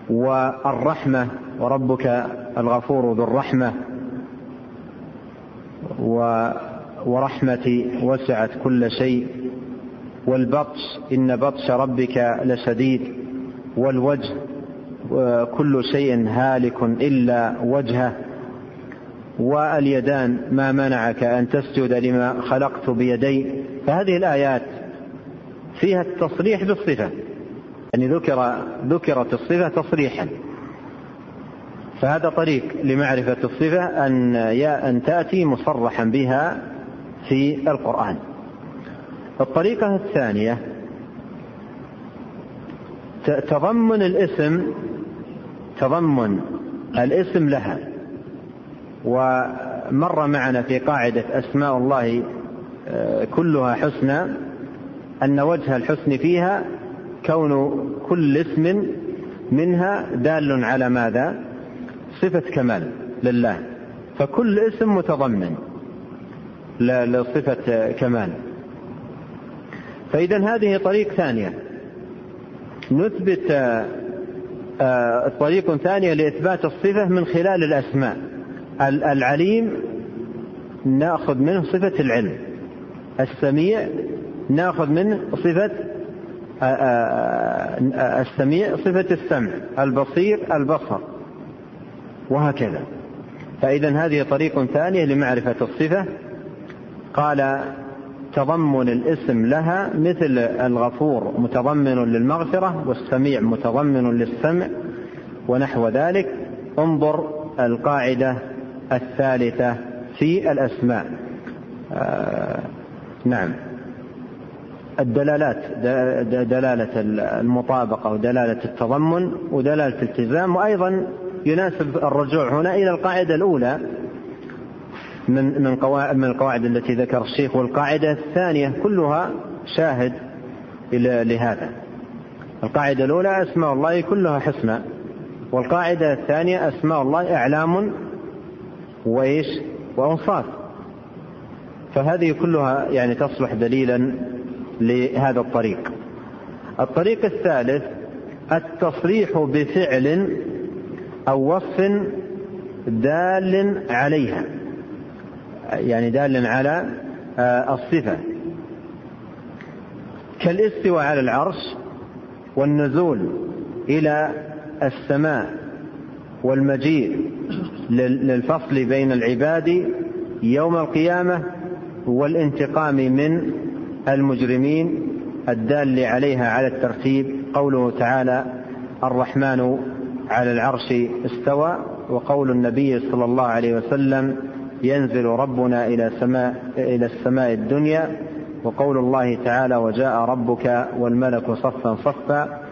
[SPEAKER 1] والرحمة. وربك الغفور ذو الرحمة. ورحمتي وسعت كل شيء. والبطش. إن بطش ربك لشديد. والوجه. كل شيء هالك إلا وجهه. واليدان ما منعك أن تسجد لما خلقت بيدي. فهذه الآيات فيها التصريح بالصفة. يعني ذكر ذكرت الصفة تصريحا. فهذا طريق لمعرفة الصفة أن أن تأتي مصرحا بها في القرآن. الطريقة الثانية تضمن الاسم تضمن الاسم لها. ومر معنا في قاعدة أسماء الله آه، كلها حسنى أن وجه الحسن فيها كون كل اسم منها دال على ماذا؟ صفة كمال لله. فكل اسم متضمن لصفة كمال. فإذا هذه طريق ثانية. نثبت آه، طريق ثانية لإثبات الصفة من خلال الأسماء. العليم ناخذ منه صفة العلم. السميع ناخذ منه صفة السميع صفة السمع البصير البصر. وهكذا. فإذا هذه طريق ثانية لمعرفة الصفة. قال تضمن الاسم لها مثل الغفور متضمن للمغفرة والسميع متضمن للسمع ونحو ذلك. انظر القاعدة الثالثة في الأسماء آه نعم الدلالات دلالة المطابقة ودلالة التضمن ودلالة الالتزام وأيضا يناسب الرجوع هنا إلى القاعدة الأولى من من من القواعد التي ذكر الشيخ والقاعدة الثانية كلها شاهد إلى لهذا. القاعدة الأولى أسماء الله كلها حسنى والقاعدة الثانية أسماء الله إعلام وإيش؟ وأوصاف. فهذه كلها يعني تصلح دليلا لهذا الطريق. الطريق الثالث التصريح بفعل أو وصف دال عليها يعني دال على آه، الصفة كالاستواء على العرش والنزول إلى السماء والمجيء للفصل بين العباد يوم القيامة والانتقام من المجرمين الدال عليها على الترتيب. قوله تعالى الرحمن على العرش استوى وقول النبي صلى الله عليه وسلم ينزل ربنا إلى سماء إلى السماء الدنيا. وقول الله تعالى وجاء ربك والملك صفا صفا.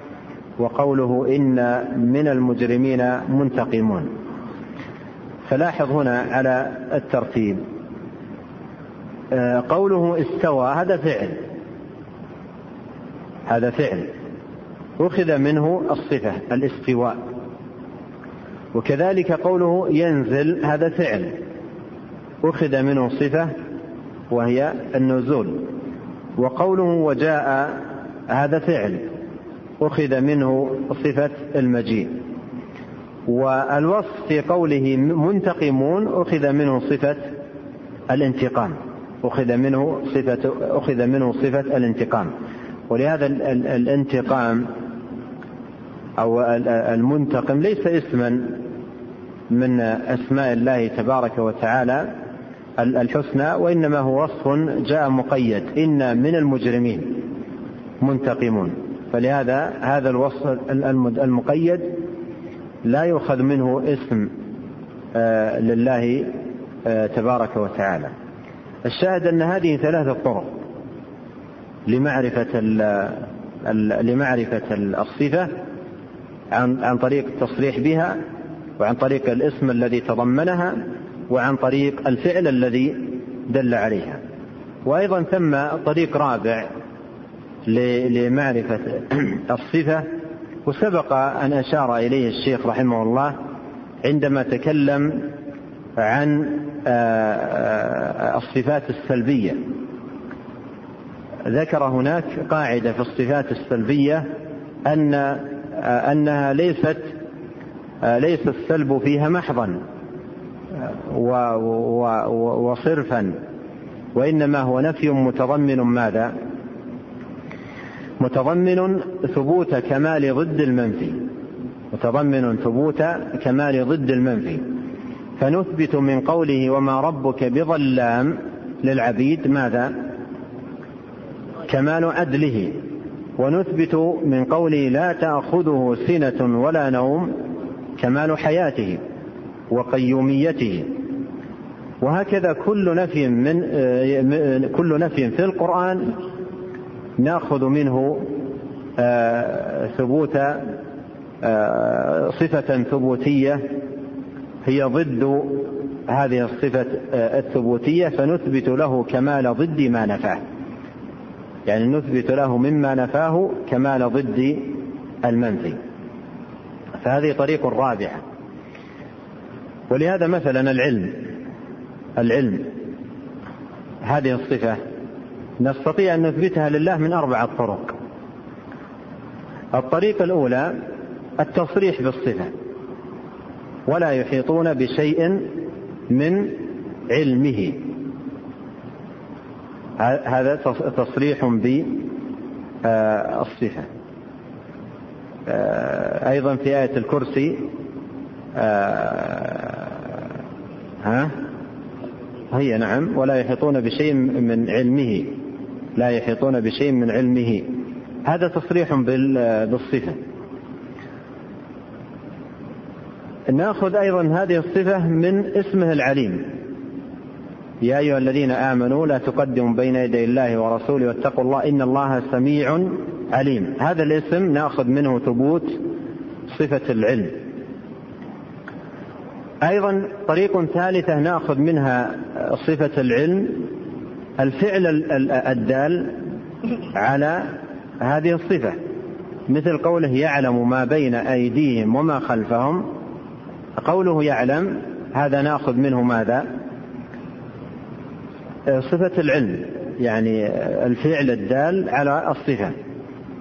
[SPEAKER 1] وقوله إن من المجرمين منتقمون. فلاحظ هنا على الترتيب. آه، قوله استوى هذا فعل. هذا فعل. أخذ منه الصفة الاستواء. وكذلك قوله ينزل هذا فعل. أخذ منه صفة وهي النزول. وقوله وجاء هذا فعل. أخذ منه صفة المجيء. والوصف في قوله منتقمون أخذ منه صفة الانتقام. أخذ منه صفة أخذ منه صفة الانتقام. ولهذا الانتقام أو المنتقم ليس اسما من أسماء الله تبارك وتعالى الحسنى وإنما هو وصف جاء مقيد. إن من المجرمين منتقمون. فلهذا هذا الوصف المقيد لا يؤخذ منه اسم آه، لله آه، تبارك وتعالى. الشاهد أن هذه ثلاثة طرق لمعرفة لمعرفة الصفة عن عن طريق التصريح بها وعن طريق الاسم الذي تضمنها وعن طريق الفعل الذي دل عليها. وأيضا ثم طريق رابع لمعرفة الصفة وسبق أن أشار إليه الشيخ رحمه الله عندما تكلم عن آه، آه، الصفات السلبية ذكر هناك قاعدة في الصفات السلبية أن آه، أنها ليست ليس السلب فيها محضا وصرفا وإنما هو نفي متضمن ماذا؟ متضمن ثبوت كمال ضد المنفي متضمن ثبوت كمال ضد المنفي فنثبت من قوله وما ربك بظلام للعبيد ماذا؟ كمال عدله. ونثبت من قوله لا تأخذه سنة ولا نوم كمال حياته وقيوميته. وهكذا كل نفي من كل نفي في القرآن ناخذ منه آه، ثبوت آه، صفة ثبوتية. هي ضد هذه الصفة آه، الثبوتية فنثبت له كمال ضد ما نفاه. يعني نثبت له مما نفاه كمال ضد المنفي. فهذه طريق رابعة. ولهذا مثلا العلم العلم هذه الصفة نستطيع أن نثبتها لله من أربعة طرق. الطريقة الأولى التصريح بالصفة. ولا يحيطون بشيء من علمه. هذا تصريح بالصفة آه، أيضا في آية الكرسي آه، ها؟ هي نعم. ولا يحيطون بشيء من علمه. لا يحيطون بشيء من علمه. هذا تصريح بالصفة. نأخذ أيضا هذه الصفة من اسمه العليم. يا أيها الذين آمنوا لا تقدموا بين يدي الله ورسوله واتقوا الله إن الله سميع عليم. هذا الاسم نأخذ منه ثبوت صفة العلم. أيضا طريق ثالثة نأخذ منها صفة العلم. الفعل الدال على هذه الصفة مثل قوله يعلم ما بين أيديهم وما خلفهم قوله يعلم هذا ناخذ منه ماذا؟ صفة العلم يعني الفعل الدال على الصفة.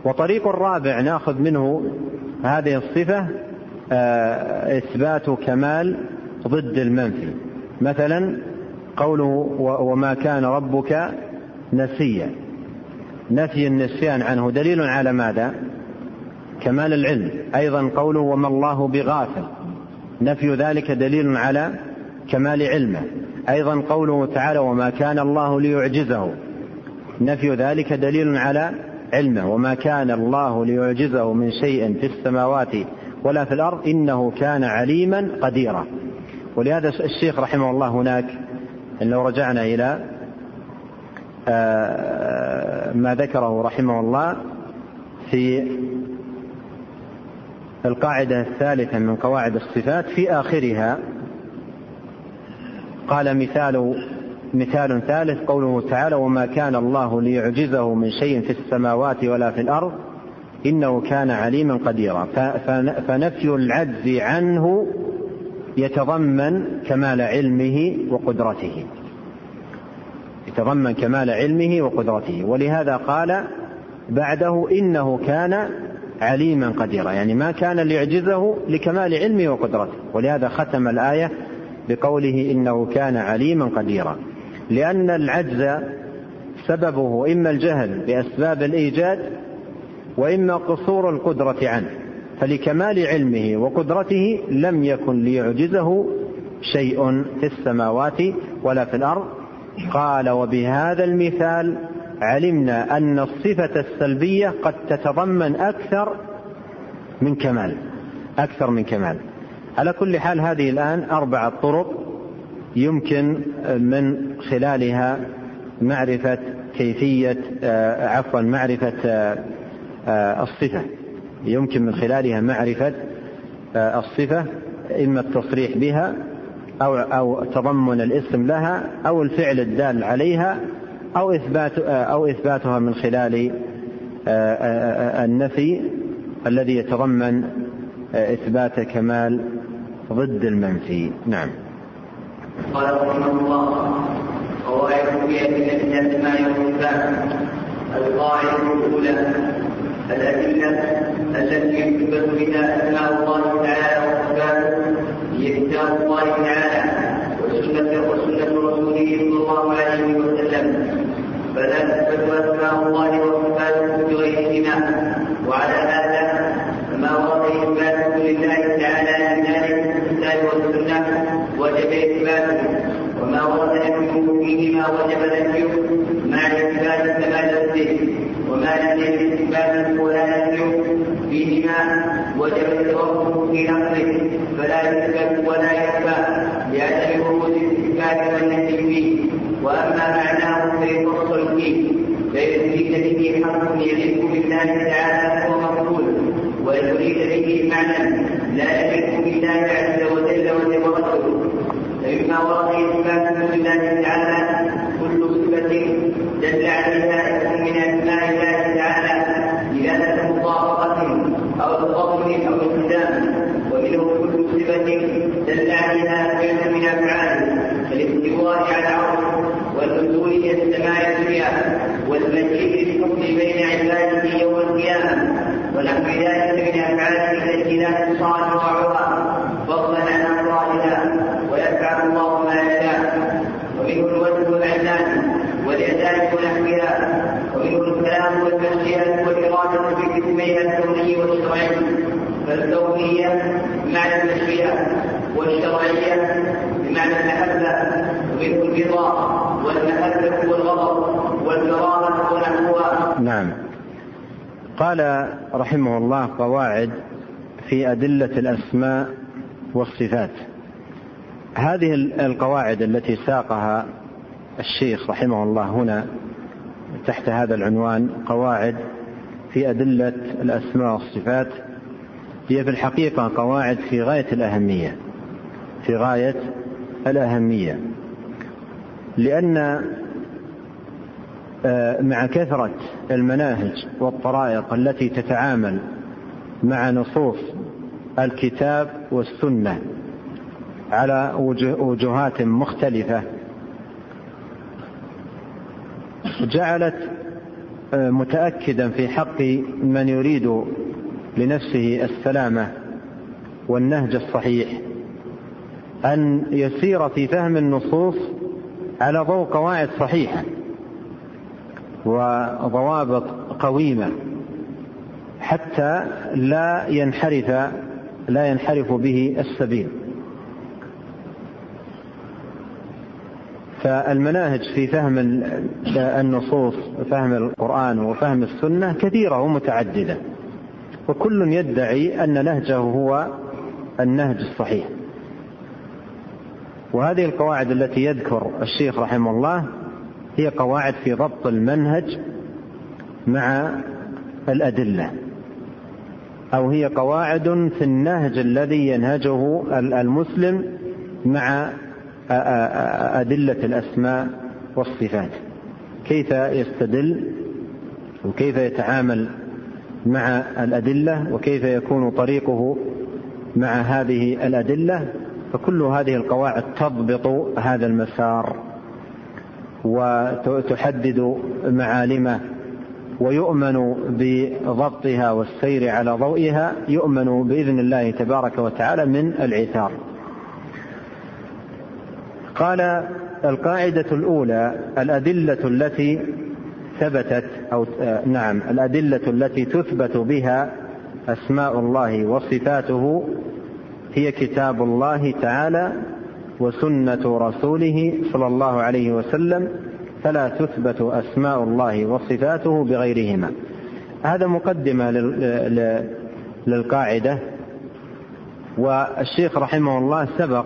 [SPEAKER 1] وطريق الرابع ناخذ منه هذه الصفة آه، إثبات كمال ضد المنفي. مثلا قوله وما كان ربك نسيا. نفي النسيان عنه دليل على ماذا؟ كمال العلم. أيضا قوله وما الله بغافل. نفي ذلك دليل على كمال علمه. أيضا قوله تعالى وما كان الله ليعجزه. نفي ذلك دليل على علمه. وما كان الله ليعجزه من شيء في السماوات ولا في الأرض إنه كان عليما قديرا. ولهذا الشيخ رحمه الله هناك إن لو رجعنا إلى آه، ما ذكره رحمه الله في القاعدة الثالثة من قواعد الصفات في آخرها قال مثال مثال ثالث قوله تعالى وما كان الله ليعجزه من شيء في السماوات ولا في الأرض إنه كان عليما قديرا. فنفي العجز عنه يتضمن كمال علمه وقدرته. يتضمن كمال علمه وقدرته. ولهذا قال بعده إنه كان عليما قديرا. يعني ما كان ليعجزه لكمال علمه وقدرته. ولهذا ختم الآية بقوله إنه كان عليما قديرا. لأن العجز سببه إما الجهل بأسباب الإيجاد وإما قصور القدرة عنه. فلكمال علمه وقدرته لم يكن ليعجزه شيء في السماوات ولا في الأرض. قال وبهذا المثال علمنا أن الصفة السلبية قد تتضمن أكثر من كمال أكثر من كمال. على كل حال هذه الآن أربعة طرق يمكن من خلالها معرفة كيفية آه، عفوا معرفة آه، آه، الصفة. يمكن من خلالها معرفة الصفة إما التصريح بها أو أو تضمن الاسم لها أو الفعل الدال عليها أو إثبات أو إثباتها من خلال النفي الذي يتضمن إثبات كمال ضد المنفي. نعم.
[SPEAKER 2] قال رحمه الله قواعد في أدلة الأسماء والصفات القاعدة الأولى الأدلة التي يثبت بها أسماء الله تعالى وصفاته هي كتاب الله تعالى وسنة وسنة رسوله صلى الله عليه وسلم. فلا تثبت أسماء الله وصفاته بغيرهما. وعلى هذا فما ورد إثباته لله تعالى من ذلك في الكتاب والسنة وجب إثباته وما ورد نفيه فيهما وجب نفيه مع إثبات كمال الذكر وما لم يجد إثباته ولا نفيه فيهما وجب التوقف في نقله فلا يثبت ولا يثبت لعدم ورود الاثبات والنفي فيه وأما معناه فيفصل فيه فإن أريد به حق يليق بالله تعالى فهو مقبول وإن أريد به معنى لا يليق بالله عز وجل وتبركه فإما ورد إثبات لله تعالى كل صفة دل عليها اسم من أسماء الله تعالى إذا مطابقة أو تضمن أو التزام ومنه كل صفة عليها فعل من أفعاله كالاستواء على العرش والنزول إلى السماء الدنيا والمجيء للحكم بين عباده يوم القيامة ونحو ذلك من أفعاله التي لا تصان وعوها فضلا عن أفرادها ويفعل الله ما يشاء ومنه الوجه والعنان والإعداد ونحوها ومنه الكلام والمشيئة والإرادة بقسميها الكوني والشرعي فالكونية بمعنى المشيئة والشرعية بمعنى المحبة ومنه الرضا والمحبة والغضب والكرامة ونحوها
[SPEAKER 1] نعم قال رحمه الله قواعد في أدلة الأسماء والصفات. هذه القواعد التي ساقها الشيخ رحمه الله هنا تحت هذا العنوان قواعد في أدلة الأسماء والصفات. هي في الحقيقة قواعد في غاية الأهمية في غاية الأهمية لأن مع كثرة المناهج والطرائق التي تتعامل مع نصوص الكتاب والسنة على وجهات مختلفة جعلت آه، متأكدا في حق من يريد لنفسه السلامة والنهج الصحيح أن يسير في فهم النصوص على ضوء قواعد صحيحة. وضوابط قويمة حتى لا ينحرف لا ينحرف به السبيل. فالمناهج في فهم النصوص وفهم القرآن وفهم السنة كثيرة ومتعددة. وكل يدعي أن نهجه هو النهج الصحيح. وهذه القواعد التي يذكر الشيخ رحمه الله هي قواعد في ضبط المنهج مع الأدلة أو هي قواعد في النهج الذي ينهجه المسلم مع أدلة الأسماء والصفات. كيف يستدل وكيف يتعامل مع الأدلة وكيف يكون طريقه مع هذه الأدلة؟ فكل هذه القواعد تضبط هذا المسار. وتحدد معالمه ويؤمن بضبطها والسير على ضوئها يؤمن بإذن الله تبارك وتعالى من العثار. قال القاعدة الأولى الأدلة التي ثبتت أو نعم الأدلة التي تثبت بها أسماء الله وصفاته هي كتاب الله تعالى وسنة رسوله صلى الله عليه وسلم فلا تثبت أسماء الله وصفاته بغيرهما. هذا مقدمة للقاعدة. والشيخ رحمه الله سبق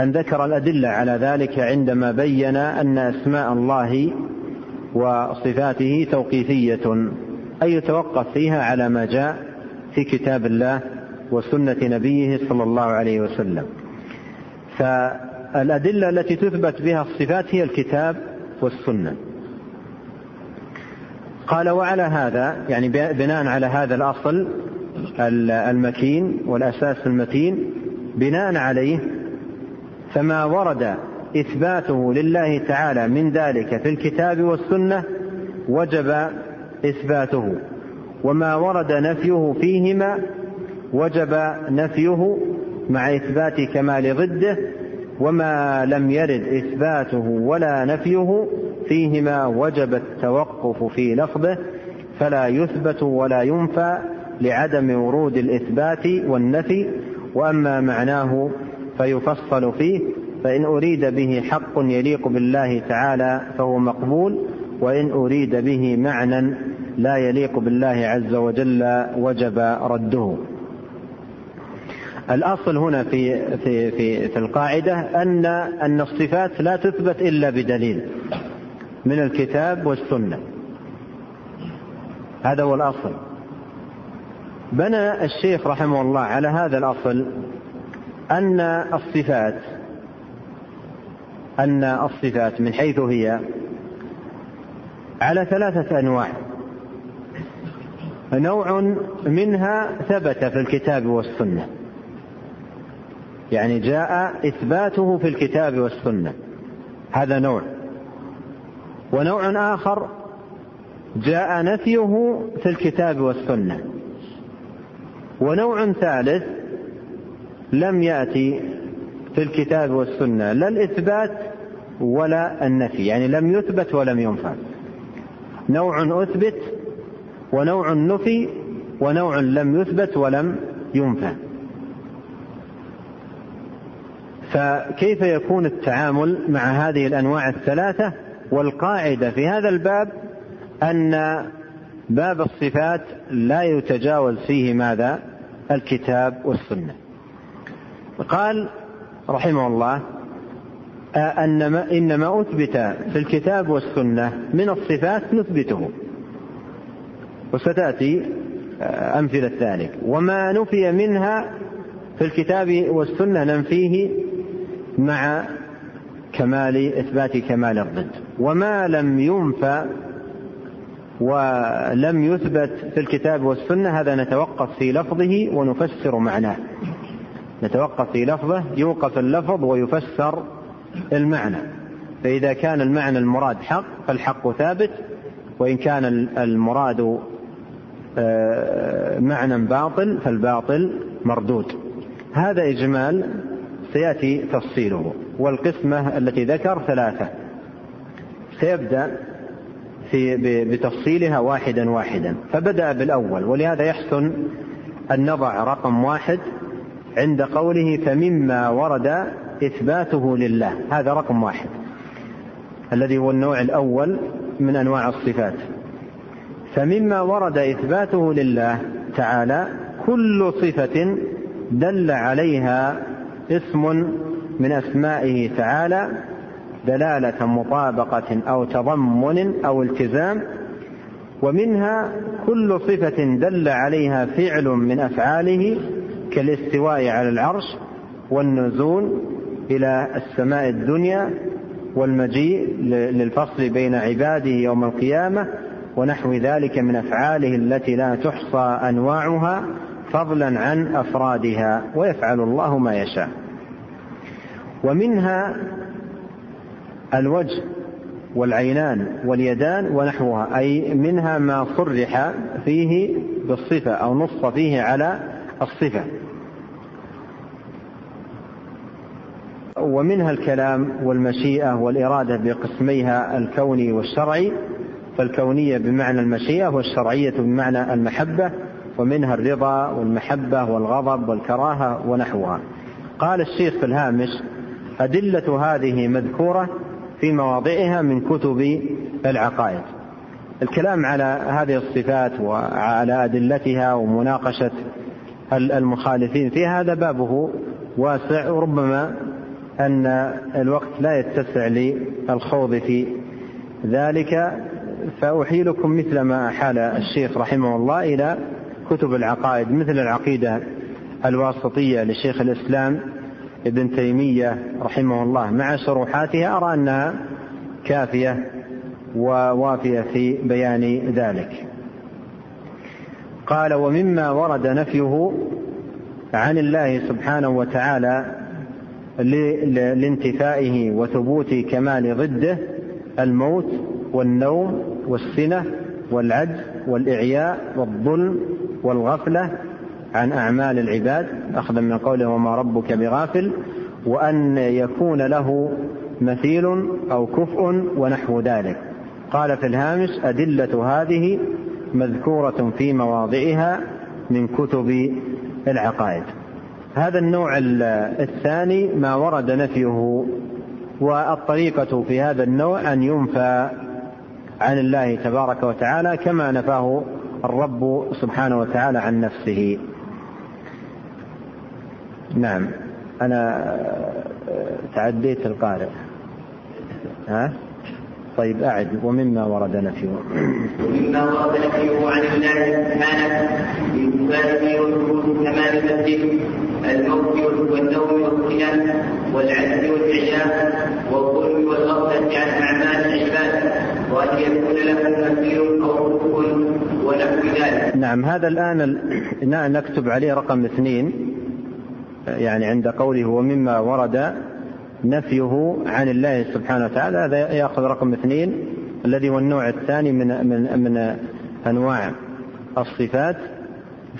[SPEAKER 1] أن ذكر الأدلة على ذلك عندما بين أن أسماء الله وصفاته توقيفية أي يتوقف فيها على ما جاء في كتاب الله وسنة نبيه صلى الله عليه وسلم. فالادله التي تثبت بها الصفات هي الكتاب والسنة. قال وعلى هذا يعني بناء على هذا الأصل المكين والأساس المتين بناء عليه فما ورد إثباته لله تعالى من ذلك في الكتاب والسنة وجب إثباته. وما ورد نفيه فيهما وجب نفيه مع إثبات كمال ضده وما لم يرد إثباته ولا نفيه فيهما وجب التوقف في لفظه فلا يثبت ولا ينفى لعدم ورود الإثبات والنفي وأما معناه فيفصل فيه فإن أريد به حق يليق بالله تعالى فهو مقبول وإن أريد به معنى لا يليق بالله عز وجل وجب رده الأصل هنا في في في في القاعدة أن أن الصفات لا تثبت إلا بدليل من الكتاب والسنة. هذا هو الأصل. بنى الشيخ رحمه الله على هذا الأصل أن الصفات أن الصفات من حيث هي على ثلاثة أنواع. نوع منها ثبت في الكتاب والسنة. يعني جاء إثباته في الكتاب والسنة. هذا نوع. ونوع آخر جاء نفيه في الكتاب والسنة. ونوع ثالث لم يأتي في الكتاب والسنة لا الإثبات ولا النفي. يعني لم يثبت ولم ينفى نوع أثبت ونوع نفي ونوع لم يثبت ولم ينفى فكيف يكون التعامل مع هذه الأنواع الثلاثة والقاعدة في هذا الباب أن باب الصفات لا يتجاوز فيه ماذا؟ الكتاب والسنة. قال رحمه الله أن ما إنما أثبت في الكتاب والسنة من الصفات نثبته. وستأتي أمثلة ذلك. وما نفي منها في الكتاب والسنة ننفيه مع كمال إثبات كمال الضد. وما لم ينفى ولم يثبت في الكتاب والسنة هذا نتوقف في لفظه ونفسر معناه. نتوقف في لفظه يوقف اللفظ ويفسر المعنى. فإذا كان المعنى المراد حق فالحق ثابت. وإن كان المراد آه، معنى باطل فالباطل مردود. هذا إجمال سيأتي تفصيله. والقسمة التي ذكر ثلاثة. سيبدأ في بتفصيلها واحدا واحدا. فبدأ بالأول ولهذا يحسن أن نضع رقم واحد عند قوله فمما ورد إثباته لله. هذا رقم واحد. الذي هو النوع الأول من أنواع الصفات. فمما ورد إثباته لله تعالى كل صفة دل عليها اسم من أسمائه تعالى دلالة مطابقة أو تضمن أو التزام ومنها كل صفة دل عليها فعل من أفعاله كالاستواء على العرش والنزول إلى السماء الدنيا والمجيء للفصل بين عباده يوم القيامة ونحو ذلك من أفعاله التي لا تحصى أنواعها فضلا عن أفرادها ويفعل الله ما يشاء. ومنها الوجه والعينان واليدان ونحوها أي منها ما صرح فيه بالصفة أو نص فيه على الصفة. ومنها الكلام والمشيئة والإرادة بقسميها الكوني والشرعي فالكونية بمعنى المشيئة والشرعية بمعنى المحبة ومنها الرضا والمحبة والغضب والكراهة ونحوها. قال الشيخ في الهامش أدلة هذه مذكورة في مواضعها من كتب العقائد. الكلام على هذه الصفات وعلى أدلتها ومناقشة المخالفين في هذا بابه واسع وربما أن الوقت لا يتسع للخوض في ذلك. فأحيلكم مثل ما أحال الشيخ رحمه الله إلى كتب العقائد مثل العقيدة الواسطية لشيخ الإسلام ابن تيمية رحمه الله. مع شروحاتها أرى أنها كافية ووافية في بيان ذلك. قال ومما ورد نفيه عن الله سبحانه وتعالى لانتفائه وثبوت كمال ضده الموت والنوم والسنة والعجز والإعياء والظلم والغفلة عن أعمال العباد أخذا من قوله وما ربك بغافل وأن يكون له مثيل أو كفء ونحو ذلك. قال في الهامش أدلة هذه مذكورة في مواضعها من كتب العقائد. هذا النوع الثاني ما ورد نفيه والطريقة في هذا النوع أن ينفى عن الله تبارك وتعالى كما نفاه الرب سبحانه وتعالى عن نفسه. نعم. أنا تعديت القارئ. ها؟ طيب أعد. ومما ورد نفيه
[SPEAKER 2] ومما ورد نفيه عن الله سبحانه. بإثباته وثبوت كمال مسجد الموت والنوم والصيام والعجز والإعياء والظلم والغفلة عن أعمال العباد وأن يكون له مثيل أو كفر ونحو ذلك.
[SPEAKER 1] نعم هذا الآن نكتب عليه رقم اثنين يعني عند قوله ومما ورد نفيه عن الله سبحانه وتعالى هذا يأخذ رقم اثنين الذي هو النوع الثاني من من من أنواع الصفات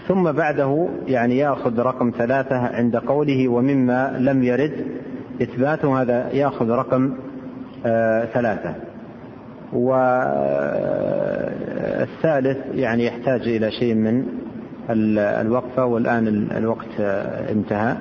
[SPEAKER 1] ثم بعده يعني يأخذ رقم ثلاثة عند قوله ومما لم يرد إثباته هذا يأخذ رقم آه ثلاثة والثالث يعني يحتاج إلى شيء من الوقفة والآن الوقت انتهى.